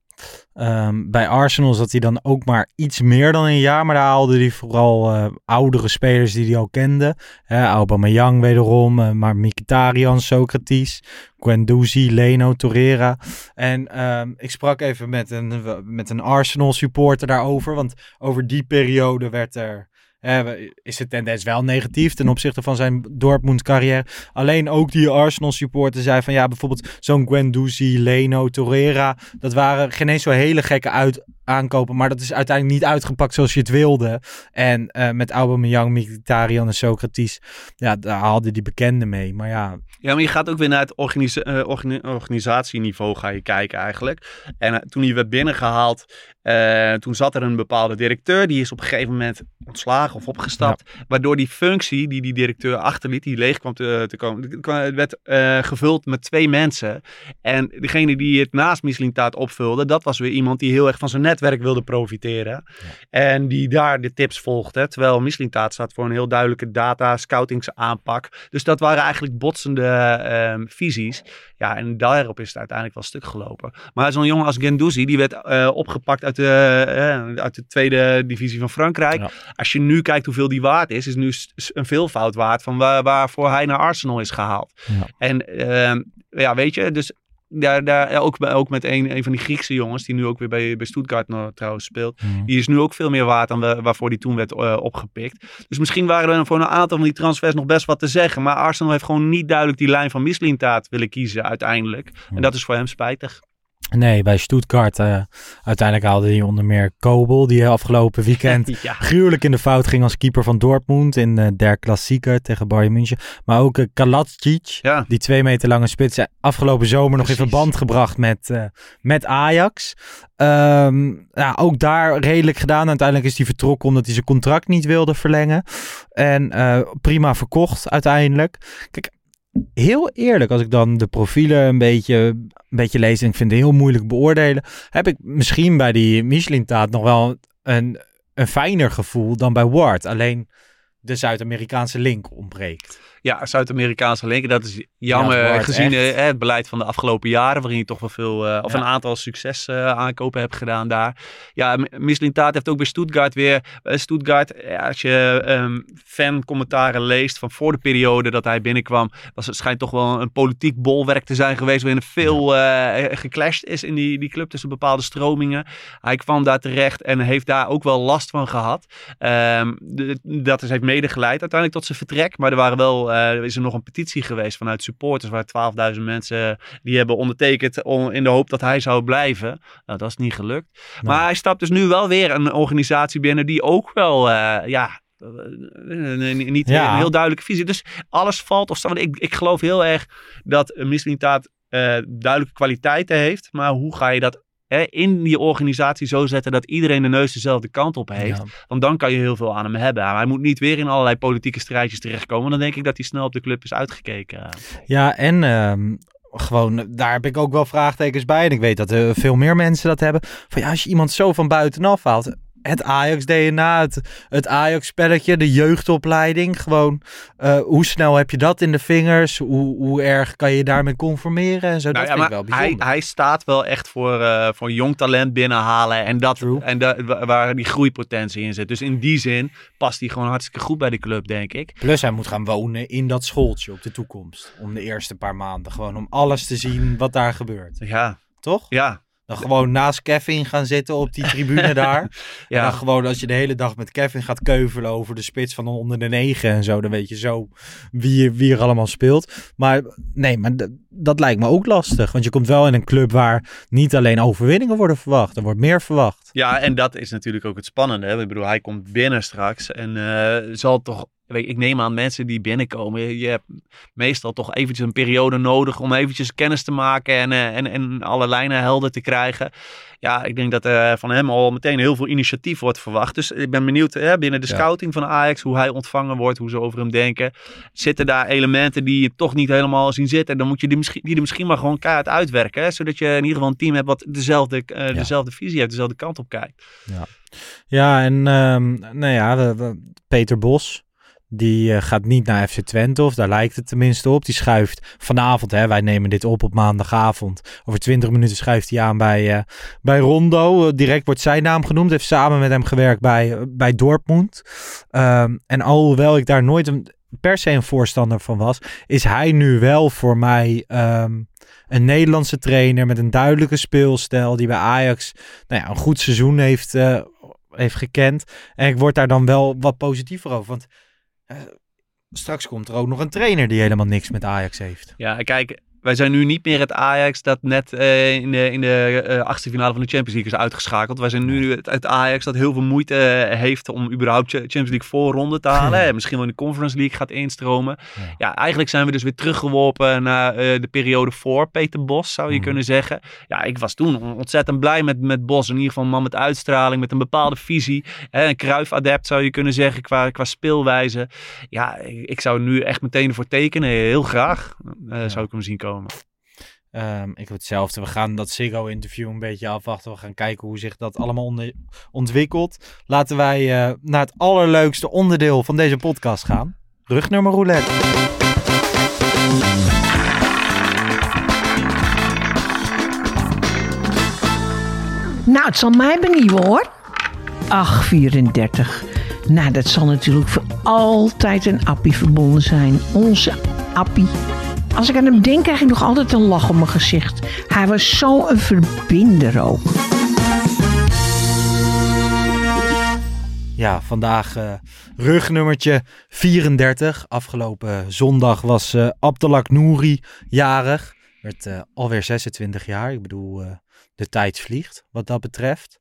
Um, bij Arsenal zat hij dan ook maar iets meer dan een jaar. Maar daar haalde hij vooral uh, oudere spelers die hij al kende. Uh, Aubameyang wederom, uh, maar Mkhitaryan, Socrates, Guendouzi, Leno, Torreira. En um, ik sprak even met een, met een Arsenal supporter daarover. Want over die periode werd er... Uh, is de tendens wel negatief ten opzichte van zijn Dortmund carrière. Alleen ook die Arsenal supporter zei van ja, bijvoorbeeld zo'n Guendouzi, Leno, Torreira. Dat waren geen eens zo hele gekke uit aankopen, maar dat is uiteindelijk niet uitgepakt zoals je het wilde. En uh, met Aubameyang, Mkhitaryan en Socrates, ja, daar haalde die bekenden mee. Maar ja... Ja, maar je gaat ook weer naar het organisa uh, organi organisatieniveau ga je kijken eigenlijk. En toen hij werd binnengehaald, toen zat er een bepaalde directeur, die is op een gegeven moment ontslagen of opgestapt, ja. waardoor die functie die die directeur achterliet, die leeg kwam te, te komen, werd gevuld met twee mensen. En degene die het naast Mislintaat opvulde, dat was weer iemand die heel erg van zijn netwerk wilde profiteren. En die daar de tips volgde. Terwijl Mislintat staat voor een heel duidelijke data scoutings aanpak. Dus dat waren eigenlijk botsende ehm, visies. Ja, en daarop is het uiteindelijk wel stuk gelopen. Maar zo'n jongen als Gendouzi, die werd eh, opgepakt uit de, eh, uit de tweede divisie van Frankrijk. Ja. Als je nu kijkt hoeveel die waard is, is nu een veelvoud waard van waar, waarvoor hij naar Arsenal is gehaald. Ja. En ehm, ja, weet je, dus daar, daar, ook, ook met een, een van die Griekse jongens, die nu ook weer bij, bij Stuttgart nog trouwens speelt. Mhm. Die is nu ook veel meer waard dan wa- waarvoor die toen werd eh, opgepikt. Dus misschien waren er voor een aantal van die transfers nog best wat te zeggen. Maar Arsenal heeft gewoon niet duidelijk die lijn van Mislintaat willen kiezen uiteindelijk. En dat is voor hem spijtig. Nee, bij Stuttgart eh, uiteindelijk haalde hij onder meer Kobel, die afgelopen weekend Ja. gruwelijk in de fout ging als keeper van Dortmund in eh der Klassieker tegen Bayern München. Maar ook uh, Kaladzic, Ja. die twee meter lange spits, eh, afgelopen zomer nog in verband gebracht met, eh, met Ajax. Ehm, ja, ook daar redelijk gedaan. Uiteindelijk is hij vertrokken omdat hij zijn contract niet wilde verlengen. En eh, prima verkocht uiteindelijk. Kijk, heel eerlijk, als ik dan de profielen een beetje, een beetje lees en ik vind het heel moeilijk beoordelen, heb ik misschien bij die Michelin-taat nog wel een, een fijner gevoel dan bij Ward. Alleen de Zuid-Amerikaanse link ontbreekt. Ja, Zuid-Amerikaanse linker. Dat is jammer Ja, het wordt gezien echt- het beleid van de afgelopen jaren. Waarin je toch wel veel, eh, of Ja. een aantal succes eh, aankopen hebt gedaan daar. Ja, M- Mislintat heeft ook bij Stuttgart weer. Bij Stuttgart, ja, als je ehm fan-commentaren leest van voor de periode dat hij binnenkwam. Was, het schijnt toch wel een politiek bolwerk te zijn geweest. Waarin er veel geclashed is in die, die club tussen bepaalde stromingen. Hij kwam daar terecht en heeft daar ook wel last van gehad. Ehm, de- dat is, heeft medegeleid uiteindelijk tot zijn vertrek. Maar er waren wel, eh, er is er nog een petitie geweest vanuit supporters. Waar 12.000 mensen die hebben ondertekend om, in de hoop dat hij zou blijven. Nou, dat is niet gelukt. Maar hij stapt dus nu wel weer een organisatie binnen die ook wel, eh, ja... eh, niet Ja. een heel duidelijke visie. Dus alles valt of staat. Ik, ik geloof heel erg dat Mislintaat eh duidelijke kwaliteiten heeft. Maar hoe ga je dat hè, in die organisatie zo zetten dat iedereen de neus dezelfde kant op heeft? Ja. Want dan kan je heel veel aan hem hebben. Maar hij moet niet weer in allerlei politieke strijdjes terechtkomen. Dan denk ik dat hij snel op de club is uitgekeken. Ja, en ehm, gewoon, daar heb ik ook wel vraagtekens bij. En ik weet dat er veel meer mensen dat hebben. Van ja, als je iemand zo van buitenaf haalt. Het Ajax-DNA, het, het Ajax-spelletje, de jeugdopleiding. Gewoon, eh, hoe snel heb je dat in de vingers? Hoe, hoe erg kan je daarmee conformeren en zo? Nou dat ja, vind ik wel hij, bijzonder. hij staat wel echt voor, eh, voor jong talent binnenhalen. En, dat, True. en da- wa- waar die groeipotentie in zit. Dus in die zin past hij gewoon hartstikke goed bij de club, denk ik. Plus hij moet gaan wonen in dat schooltje op de toekomst. Om de eerste paar maanden. Gewoon om alles te zien wat daar gebeurt. Ja, Toch? ja. Dan gewoon naast Kevin gaan zitten op die tribune daar. En Ja. dan gewoon als je de hele dag met Kevin gaat keuvelen over de spits van onder de negen en zo. Dan weet je zo wie, wie er allemaal speelt. Maar nee, maar dat lijkt me ook lastig. Want je komt wel in een club waar niet alleen overwinningen worden verwacht. Er wordt meer verwacht. Ja, en dat is natuurlijk ook het spannende. Hè? Ik bedoel, hij komt binnen straks en eh, zal toch... Ik neem aan mensen die binnenkomen. Je, hebt meestal toch eventjes een periode nodig om eventjes kennis te maken en, eh, en, en alle lijnen helder te krijgen. Ja, ik denk dat er van hem al meteen heel veel initiatief wordt verwacht. Dus ik ben benieuwd hè, binnen de Ja. scouting van Ajax, hoe hij ontvangen wordt, hoe ze over hem denken. Zitten daar elementen die je toch niet helemaal zien zitten? Dan moet je die misschien, die er misschien maar gewoon keihard uitwerken. Hè? Zodat je in ieder geval een team hebt wat dezelfde, eh, dezelfde visie heeft, dezelfde kant op kijkt. Ja, en ehm, nou ja, Peter Bos. Die eh, gaat niet naar FC Twente, of daar lijkt het tenminste op. Die schuift vanavond, hè, wij nemen dit op op maandagavond. Over 20 minuten schuift hij aan bij, eh, bij Rondo. Eh, direct wordt zijn naam genoemd. Heeft samen met hem gewerkt bij, bij Dortmund. Ehm, en alhoewel ik daar nooit een, per se een voorstander van was, is hij nu wel voor mij ehm, een Nederlandse trainer met een duidelijke speelstijl. Die bij Ajax nou ja, een goed seizoen heeft, heeft gekend. En ik word daar dan wel wat positiever over. Want straks komt er ook nog een trainer die helemaal niks met Ajax heeft. Ja, kijk, wij zijn nu niet meer het Ajax dat net eh, in de, in de eh, achtste finale van de Champions League is uitgeschakeld. Wij zijn nu het, het Ajax dat heel veel moeite eh, heeft om überhaupt Cha- Champions League voorronde te halen. En misschien wel in de Conference League gaat instromen. Ja. Ja, eigenlijk zijn we dus weer teruggeworpen naar de periode voor Peter Bos, zou je Mhm. kunnen zeggen. Ja, ik was toen on- ontzettend blij met, met Bos. In ieder geval een man met uitstraling, met een bepaalde visie. Hè, een Cruijff-adept zou je kunnen zeggen qua, qua speelwijze. Ja, ik, ik zou nu echt meteen ervoor tekenen. Heel graag zou ik hem zien komen. Ehm, ik heb hetzelfde. We gaan dat Ziggo-interview een beetje afwachten. We gaan kijken hoe zich dat allemaal ontwikkelt. Laten wij eh, naar het allerleukste onderdeel van deze podcast gaan. Rugnummer roulette. Nou, het zal mij benieuwen hoor. Ach, 34. Nou, dat zal natuurlijk voor altijd een Appie verbonden zijn. Onze Appie. Als ik aan hem denk, krijg ik nog altijd een lach op mijn gezicht. Hij was zo'n verbinder ook. Ja, vandaag eh, rugnummertje 34. Afgelopen zondag was eh Abdelak Nouri jarig. Werd eh, alweer 26 jaar. Ik bedoel, de tijd vliegt wat dat betreft.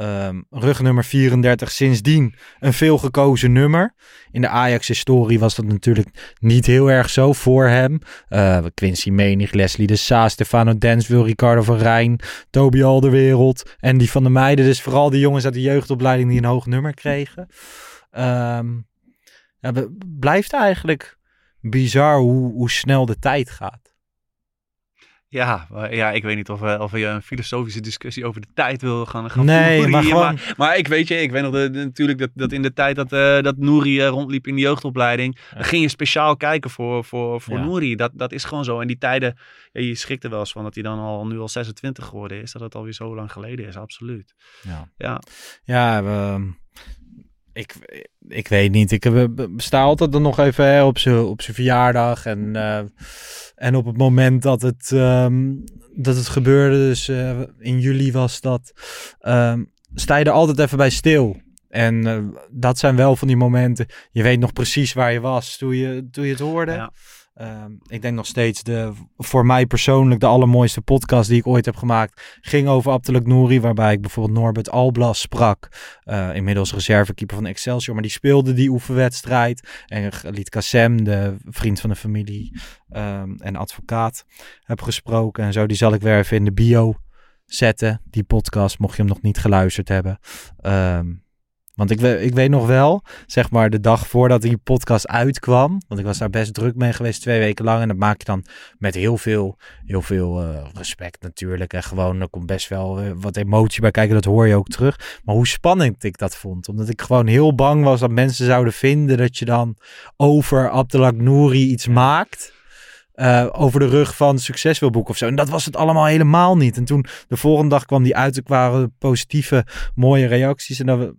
Ehm, rugnummer 34 sindsdien een veelgekozen nummer. In de Ajax-historie was dat natuurlijk niet heel erg zo voor hem. Eh, Quincy Menig, Leslie de Saas, Stefano Denswil, Ricardo van Rijn, Toby Alderwereld en die van de meiden. Dus vooral die jongens uit de jeugdopleiding die een hoog nummer kregen. Ehm, ja, blijft eigenlijk bizar hoe, hoe snel de tijd gaat. Ja, ja, ik weet niet of, we- of je een filosofische discussie over de tijd wil gaan, gaan Nee, voeren maar gewoon- Maar, maar ik weet je, ik weet nog de, de- natuurlijk dat, dat in de tijd dat, eh dat Nouri eh, rondliep in de jeugdopleiding, dan ging je speciaal kijken voor, voor, voor Ja. Nouri. Dat, dat is gewoon zo. En die tijden, ja, je schrikt er wel eens van dat hij dan al nu al 26 geworden is, dat het alweer zo lang geleden is, absoluut. Ja. Ja, Ja, we- ik, ik weet niet. Ik sta altijd er nog even hè, op zijn op verjaardag. En, eh, en op het moment dat het, ehm, dat het gebeurde, dus eh, in juli was dat, ehm, sta je er altijd even bij stil. En eh, dat zijn wel van die momenten. Je weet nog precies waar je was toen je, toen je het hoorde. Ja. Ehm, ik denk nog steeds de, voor mij persoonlijk de allermooiste podcast die ik ooit heb gemaakt. Ging over Abdelak Nouri, waarbij ik bijvoorbeeld Norbert Alblas sprak. eh, inmiddels reservekeeper van Excelsior, maar die speelde die oefenwedstrijd. En Galit Kassem, de vriend van de familie ehm, en advocaat, heb gesproken. En zo, die zal ik weer even in de bio zetten, die podcast, mocht je hem nog niet geluisterd hebben. Ehm, want ik, ik weet nog wel, zeg maar de dag voordat die podcast uitkwam. Want ik was daar best druk mee geweest twee weken lang. En dat maak je dan met heel veel, heel veel eh, respect natuurlijk. En gewoon, er komt best wel eh, wat emotie bij kijken. Dat hoor je ook terug. Maar hoe spannend ik dat vond. Omdat ik gewoon heel bang was dat mensen zouden vinden dat je dan over Abdelak Nouri iets maakt. eh, over de rug van succes wil boeken of zo. En dat was het allemaal helemaal niet. En toen de volgende dag kwam die uit. Er waren positieve, mooie reacties. En we,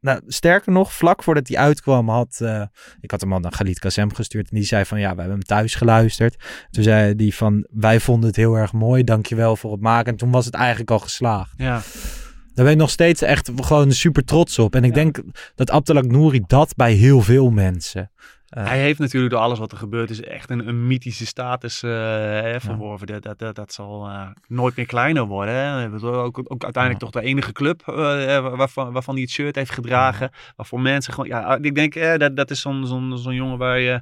nou, sterker nog, vlak voordat hij uitkwam had... eh, ik had hem al naar Galit Kassem gestuurd. En die zei van, ja, we hebben hem thuis geluisterd. Toen zei die van, wij vonden het heel erg mooi. Dankjewel voor het maken. En toen was het eigenlijk al geslaagd. ja. Daar ben ik nog steeds echt gewoon super trots op. En ik Ja. denk dat Abdelak Nouri dat bij heel veel mensen... eh, Hij heeft natuurlijk door alles wat er gebeurd is echt een, een mythische status eh, hè, verworven. Dat, dat, dat, dat zal eh, nooit meer kleiner worden. Hè. Ook, ook uiteindelijk toch de enige club waarvan, waarvan hij het shirt heeft gedragen. Waarvoor mensen gewoon... Ja, ik denk eh, dat, dat is zo'n zo'n zo'n jongen waar je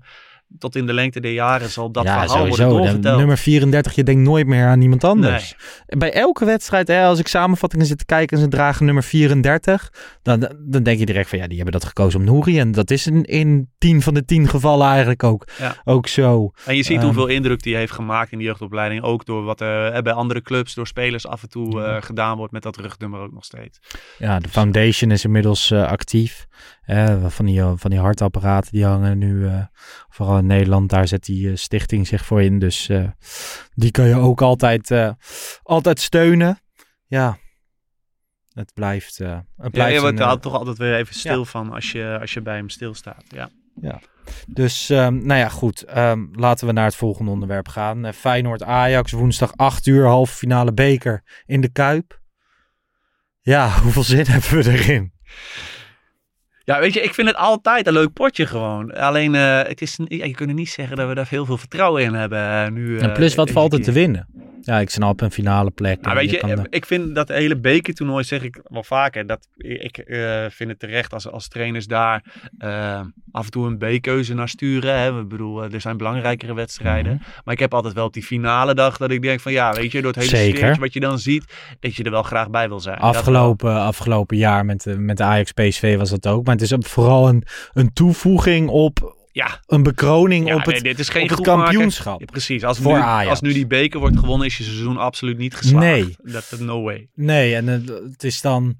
tot in de lengte der jaren zal dat verhaal worden De doorverteld. nummer 34, je denkt nooit meer aan iemand anders. Bij elke wedstrijd, hè, als ik samenvattingen zit te kijken en ze dragen nummer 34, dan, dan denk je direct van ja, die hebben dat gekozen om Nouri. En dat is in, in 10 van de 10 gevallen eigenlijk ook, Ja. ook zo. En je ziet Ehm, hoeveel indruk die heeft gemaakt in de jeugdopleiding. Ook door wat er bij andere clubs, door spelers af en toe eh, gedaan wordt met dat rugnummer ook nog steeds. Ja, de foundation is inmiddels eh, actief. Eh, van, die, eh, van die hartapparaten die hangen nu, eh, vooral in Nederland, daar zet die stichting zich voor in. Dus die kan je ook altijd, altijd steunen. Ja, het blijft, het Ja, blijft je wordt er toch altijd weer even stil van als je, als je bij hem stilstaat. Ja. Dus, ehm, nou ja, goed. ehm, laten we naar het volgende onderwerp gaan. Feyenoord-Ajax, woensdag 8 uur, halve finale beker in de Kuip. Ja, hoeveel zin hebben we erin? Ja, weet je, ik vind het altijd een leuk potje gewoon. Alleen, eh, het is, je kunt niet zeggen dat we daar heel veel vertrouwen in hebben eh, nu. En eh, plus, wat deze valt er te winnen? Ja, ik snap een finale plek. Nou, weet je, eh, ik vind dat hele bekertoernooi, zeg ik wel vaker, dat ik eh, vind het terecht als, als trainers daar eh, af en toe een B-keuze naar sturen. Hè. Ik bedoel, er zijn belangrijkere wedstrijden. Mhm. Maar ik heb altijd wel op die finale dag dat ik denk van ja, weet je, door het hele sfeertje wat je dan ziet, dat je er wel graag bij wil zijn. Dat. Afgelopen, afgelopen jaar met, de- met de Ajax PSV was dat ook. Maar het is vooral een, een toevoeging op, Ja, een bekroning ja op het, dit is geen op het kampioenschap. Ja, precies. Als nu, als nu die beker wordt gewonnen, is je seizoen absoluut niet geslaagd. Nee. Dat is no way. Nee, en het, het is dan.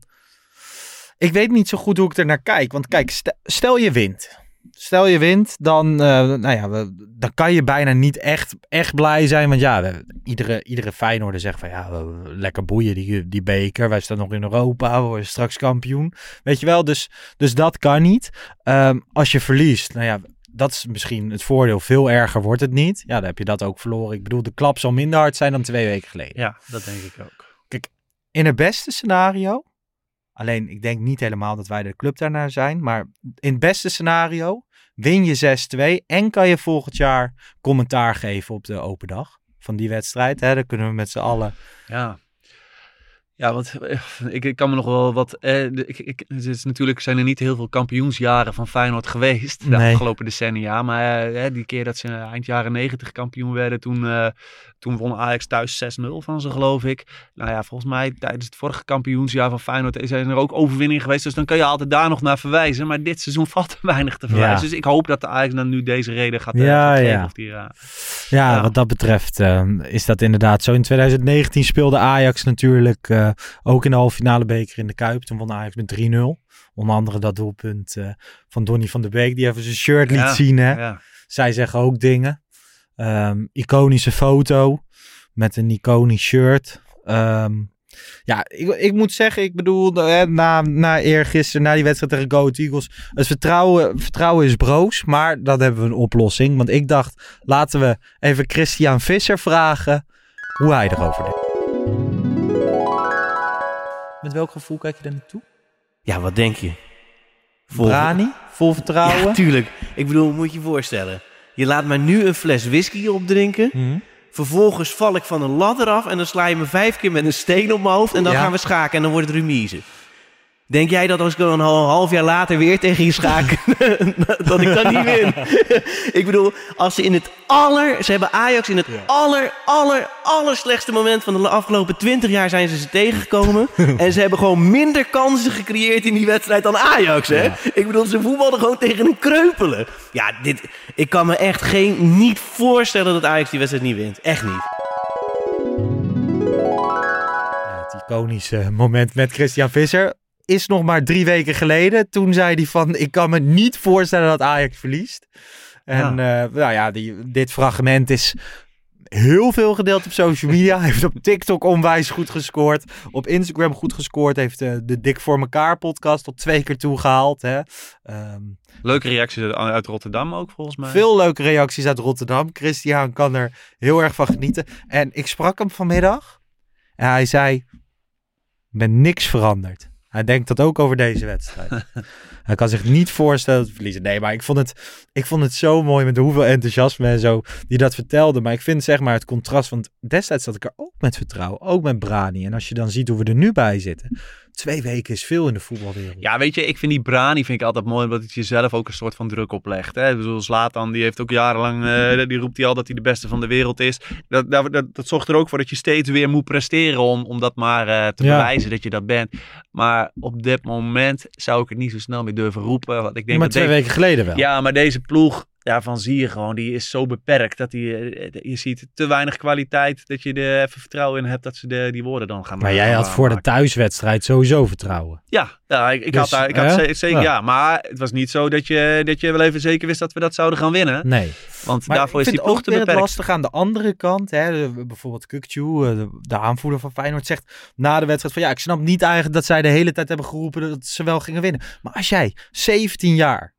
Ik weet niet zo goed hoe ik er naar kijk. Want kijk, st- stel je wint. Stel je wint, dan, eh, nou ja, we- dan kan je bijna niet echt, echt blij zijn. Want ja, we- iedere, iedere Feyenoorder zegt van ja, we- lekker boeien die, die beker. Wij staan nog in Europa, we worden straks kampioen. Weet je wel, dus, dus dat kan niet. Ehm, als je verliest, nou ja, dat is misschien het voordeel. Veel erger wordt het niet. Ja, dan heb je dat ook verloren. Ik bedoel, de klap zal minder hard zijn dan twee weken geleden. Ja, dat denk ik ook. In het beste scenario, alleen ik denk niet helemaal dat wij de club daarnaar zijn, maar in het beste scenario win je 6-2 en kan je volgend jaar commentaar geven op de open dag van die wedstrijd. Hè? Dan kunnen we met z'n allen. Ja. Ja, want eh, ik, ik kan me nog wel wat. Eh, ik, ik, het is natuurlijk zijn er niet heel veel kampioensjaren van Feyenoord geweest de Nee. afgelopen decennia. Maar eh, die keer dat ze eind jaren negentig kampioen werden, toen, eh, toen won Ajax thuis 6-0 van ze, geloof ik. Nou ja, volgens mij tijdens het vorige kampioensjaar van Feyenoord zijn er ook overwinningen geweest. Dus dan kan je altijd daar nog naar verwijzen. Maar dit seizoen valt er weinig te verwijzen. Ja. Dus ik hoop dat de Ajax dan nu deze reden gaat, Ja, gaat ja. Of die, Ja, Ja. wat dat betreft is dat inderdaad zo. In 2019 speelde Ajax natuurlijk eh, ook in de halve finale beker in de Kuip. Toen won Ajax met 3-0. Onder andere dat doelpunt eh, van Donny van der Beek, die even zijn shirt liet Ja, zien. Hè? ja. Zij zeggen ook dingen. Ehm, iconische foto met een iconisch shirt. Ehm, ja, ik, ik moet zeggen, ik bedoel, eh, na, na eergisteren, na die wedstrijd tegen Go Eagles, het vertrouwen, vertrouwen is broos, maar dan hebben we een oplossing. Want ik dacht, laten we even Christian Visser vragen hoe hij erover denkt. Met welk gevoel kijk je er naartoe? Ja, wat denk je? Vol- Brani? Vol vertrouwen? Ja, tuurlijk. Ik bedoel, moet je je voorstellen. Je laat mij nu een fles whisky opdrinken. Mhm. Vervolgens val ik van een ladder af en dan sla je me vijf keer met een steen op mijn hoofd. En dan Ja. gaan we schaken en dan wordt het remise. Denk jij dat als ik dan een hal- half jaar later weer tegen je schaak, dat ik dan niet win? ik bedoel, als ze in het aller... Ze hebben Ajax in het aller, aller, aller slechtste moment van de afgelopen twintig jaar zijn ze ze tegengekomen. en ze hebben gewoon minder kansen gecreëerd in die wedstrijd dan Ajax, hè? Ik bedoel, ze voetbalden gewoon tegen een kreupelen. Ja, dit, ik kan me echt geen, niet voorstellen dat Ajax die wedstrijd niet wint. Echt niet. Ja, het iconische moment met Christian Visser is nog maar drie weken geleden. Toen zei hij van, ik kan me niet voorstellen dat Ajax verliest. En eh, nou ja, die, dit fragment is heel veel gedeeld op social media. Hij heeft op TikTok onwijs goed gescoord. Op Instagram goed gescoord. Heeft eh, de Dik voor elkaar podcast tot twee keer toegehaald. Hè. Ehm, Leuke reacties uit- Rotterdam ook, volgens mij. veel leuke reacties uit Rotterdam. Christian kan er heel erg van genieten. En ik sprak hem vanmiddag. En hij zei, ben niks veranderd. Hij denkt dat ook over deze wedstrijd. hij kan zich niet voorstellen te verliezen. Nee, maar ik vond, het, ik vond het zo mooi met hoeveel enthousiasme en zo die dat vertelde. Maar ik vind zeg maar het contrast, want destijds zat ik er ook met vertrouwen. Ook met Brani. En als je dan ziet hoe we er nu bij zitten. Twee weken is veel in de voetbalwereld. Ja, weet je, ik vind die Brani vind ik altijd mooi, omdat het jezelf ook een soort van druk oplegt. Hè? Bedoel, Zlatan, die heeft ook jarenlang, eh, die roept hij al dat hij de beste van de wereld is. Dat, dat, dat, dat zorgt er ook voor dat je steeds weer moet presteren om, om dat maar eh, te Ja. bewijzen dat je dat bent. Maar op dit moment zou ik het niet zo snel meer durven roepen. Want ik denk maar dat twee weken geleden wel. Ja, maar deze ploeg, daarvan zie je gewoon, die is zo beperkt. Dat die, eh, je ziet te weinig kwaliteit, dat je er even vertrouwen in hebt dat ze de, die woorden dan gaan Maar jij had voor de thuiswedstrijd sowieso vertrouwen. Ja, ja ik, ik Dus, had daar, ik had hè? zeker, Ja. ja. Maar het was niet zo dat je, dat je wel even zeker wist dat we dat zouden gaan winnen. Nee. Want Maar daarvoor is die ploeg ook te beperkt. lastig aan de andere kant. Hè, bijvoorbeeld Kukcu, eh, de, de aanvoerder van Feyenoord, zegt na de wedstrijd van ja, ik snap niet eigenlijk dat zij de hele tijd hebben geroepen dat ze wel gingen winnen. Maar als jij 17 jaar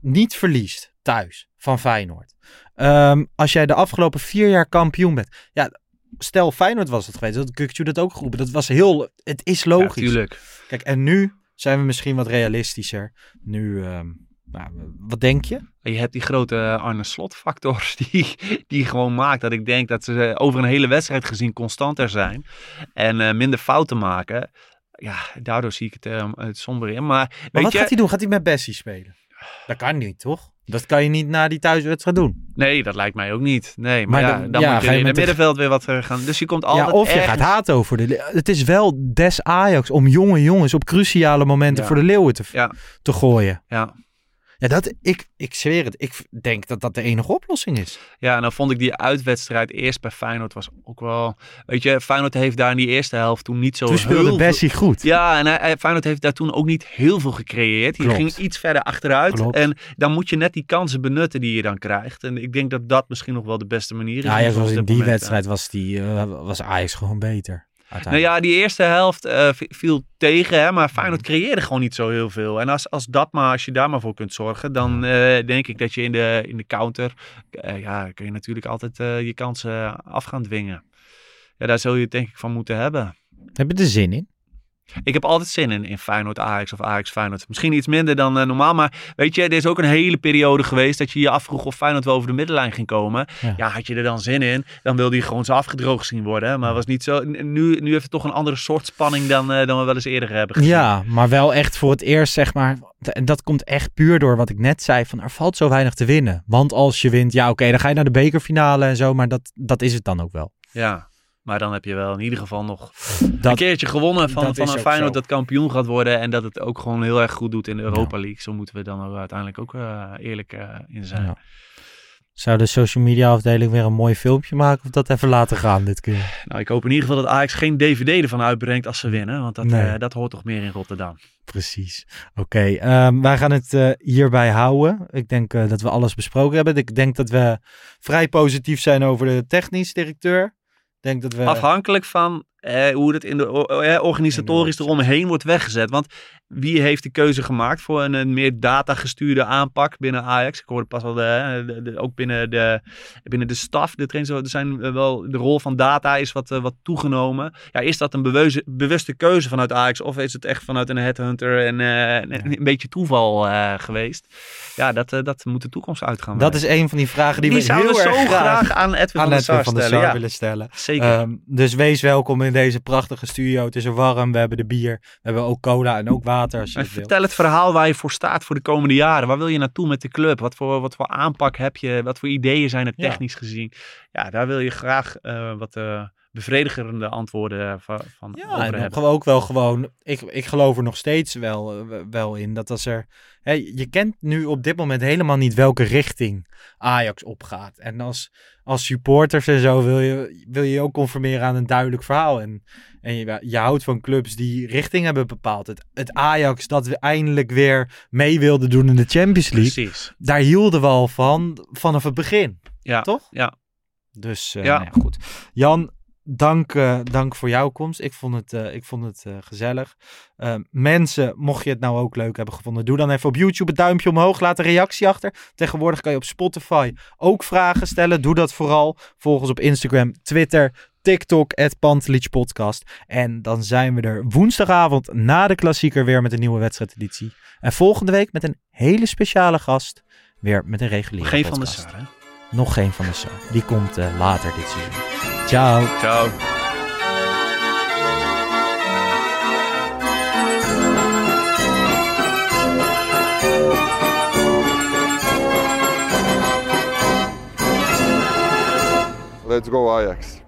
niet verliest thuis van Feyenoord. ehm, als jij de afgelopen vier jaar kampioen bent. Ja, stel Feyenoord was het geweest, dat Kukcu dat ook geroepen. Dat was heel, het is Ja, logisch. tuurlijk. Kijk, en nu zijn we misschien wat realistischer. Nu, ehm, nou, wat denk je? Je hebt die grote Arne Slot factor die, die gewoon maakt dat ik denk dat ze over een hele wedstrijd gezien constanter zijn. En eh, minder fouten maken. Ja, daardoor zie ik het, eh, het somber in. Maar, Maar weet wat je, gaat hij doen? Gaat hij met Bessie spelen? Dat kan niet, toch? Dat kan je niet na die thuiswedstrijd doen. Nee, dat lijkt mij ook niet. Nee, maar, Maar ja, dan- dan, ja, moet je in het middenveld weer wat eh, gaan. Dus je komt altijd ja, of je ergens- gaat haat over de Het is wel des Ajax om jonge jongens op cruciale momenten voor de leeuwen te, te gooien. Ja. Ja, dat, ik, ik zweer het. Ik denk dat dat de enige oplossing is. Ja, en dan vond ik die uitwedstrijd eerst bij Feyenoord was ook wel... Weet je, Feyenoord heeft daar in die eerste helft toen niet zo Toen heel speelde Bessie goed. Ja, en hij, hij- Feyenoord heeft daar toen ook niet heel veel gecreëerd. Klopt. ging iets verder achteruit. Klopt. En dan moet je net die kansen benutten die je dan krijgt. En ik denk dat dat misschien nog wel de beste manier is. Ja, ja zoals in die moment, wedstrijd was, die, eh, was Ajax gewoon beter. Nou ja, die eerste helft eh, viel tegen, hè, maar Feyenoord creëerde gewoon niet zo heel veel. En als, als, dat maar, als je daar maar voor kunt zorgen, dan eh, denk ik dat je in de, in de counter, eh, ja, kun je natuurlijk altijd je kansen af gaan dwingen. Ja, daar zul je het denk ik van moeten hebben. Heb je er zin in? Ik heb altijd zin in, in Feyenoord Ajax of Ajax Feyenoord. Misschien iets minder dan eh, normaal, maar weet je, er is ook een hele periode geweest dat je je afvroeg of Feyenoord wel over de middenlijn ging komen. Ja. Ja, had je er dan zin in, dan wilde je gewoon zo afgedroogd zien worden. Maar was niet zo. Nu, nu heeft het toch een andere soort spanning dan, eh, dan we wel eens eerder hebben gezien. Ja, maar wel echt voor het eerst, zeg maar. En dat komt echt puur door wat ik net zei: van er valt zo weinig te winnen. Want als je wint, ja, oké, dan ga je naar de bekerfinale en zo, maar dat, dat is het dan ook wel. Ja, maar dan heb je wel in ieder geval nog een Dat, keertje gewonnen van, van een Feyenoord zo. dat kampioen gaat worden. En dat het ook gewoon heel erg goed doet in de Europa League. Zo moeten we dan ook uiteindelijk ook eh, eerlijk eh, in zijn. Ja. Zou de social media afdeling weer een mooi filmpje maken of dat even laten gaan dit keer? Nou, ik hoop in ieder geval dat Ajax geen DVD ervan uitbrengt als ze winnen. Want dat, Nee. eh, dat hoort toch meer in Rotterdam. Precies. Oké, ehm, wij gaan het hierbij houden. Ik denk dat we alles besproken hebben. Ik denk dat we vrij positief zijn over de technisch directeur. Denk dat we... Afhankelijk van eh, hoe het in de eh, organisatorisch eromheen wordt weggezet. Want wie heeft de keuze gemaakt voor een, een meer datagestuurde aanpak binnen Ajax? Ik hoorde pas al, de, de- de- ook binnen de, binnen de staf, de trainers, er zijn eh, wel, de rol van data is wat, eh, wat toegenomen. Ja, is dat een beweuze- bewuste keuze vanuit Ajax? Of is het echt vanuit een headhunter en eh, een, een beetje toeval geweest? Ja, dat, dat moet de toekomst uitgaan. dat is een van die vragen die, die we heel zo erg graag, aan Edwin aan van der Sar van stellen. Ja, willen stellen. zeker. Ehm, dus wees welkom in deze prachtige studio. Het is er warm, we hebben de bier, we hebben ook cola en ook water als je vertel het verhaal waar je voor staat voor de komende jaren. Waar wil je naartoe met de club? Wat voor, wat voor aanpak heb je? Wat voor ideeën zijn er Ja. technisch gezien? Ja, daar wil je graag eh, wat eh, bevredigende antwoorden eh, van, van Ja, en hebben. ook wel gewoon. Ik, ik geloof er nog steeds wel, eh, wel in dat als er. Hè, je kent nu op dit moment helemaal niet welke richting Ajax opgaat. En als, als supporters en zo wil je, wil je je ook conformeren aan een duidelijk verhaal. En, en je, je houdt van clubs die richting hebben bepaald. Het, het Ajax dat we eindelijk weer mee wilden doen in de Champions League. Precies. Daar hielden we al van vanaf het begin. Ja, Toch? ja. Dus eh, Ja. nou ja, goed. Jan, dank, eh, dank voor jouw komst. Ik vond het, eh, ik vond het eh, gezellig. Mensen, mocht je het nou ook leuk hebben gevonden, doe dan even op YouTube een duimpje omhoog. Laat een reactie achter. Tegenwoordig kan je op Spotify ook vragen stellen. Doe dat vooral. Volg ons op Instagram, Twitter, TikTok, at Podcast. En dan zijn we er woensdagavond na de klassieker weer met een nieuwe wedstrijdeditie. En volgende week met een hele speciale gast. Weer met een reguliere Geen van de podcast. Sar, hè? Nog geen van de Sar. Die komt later dit seizoen. Ciao. Ciao. Let's go Ajax.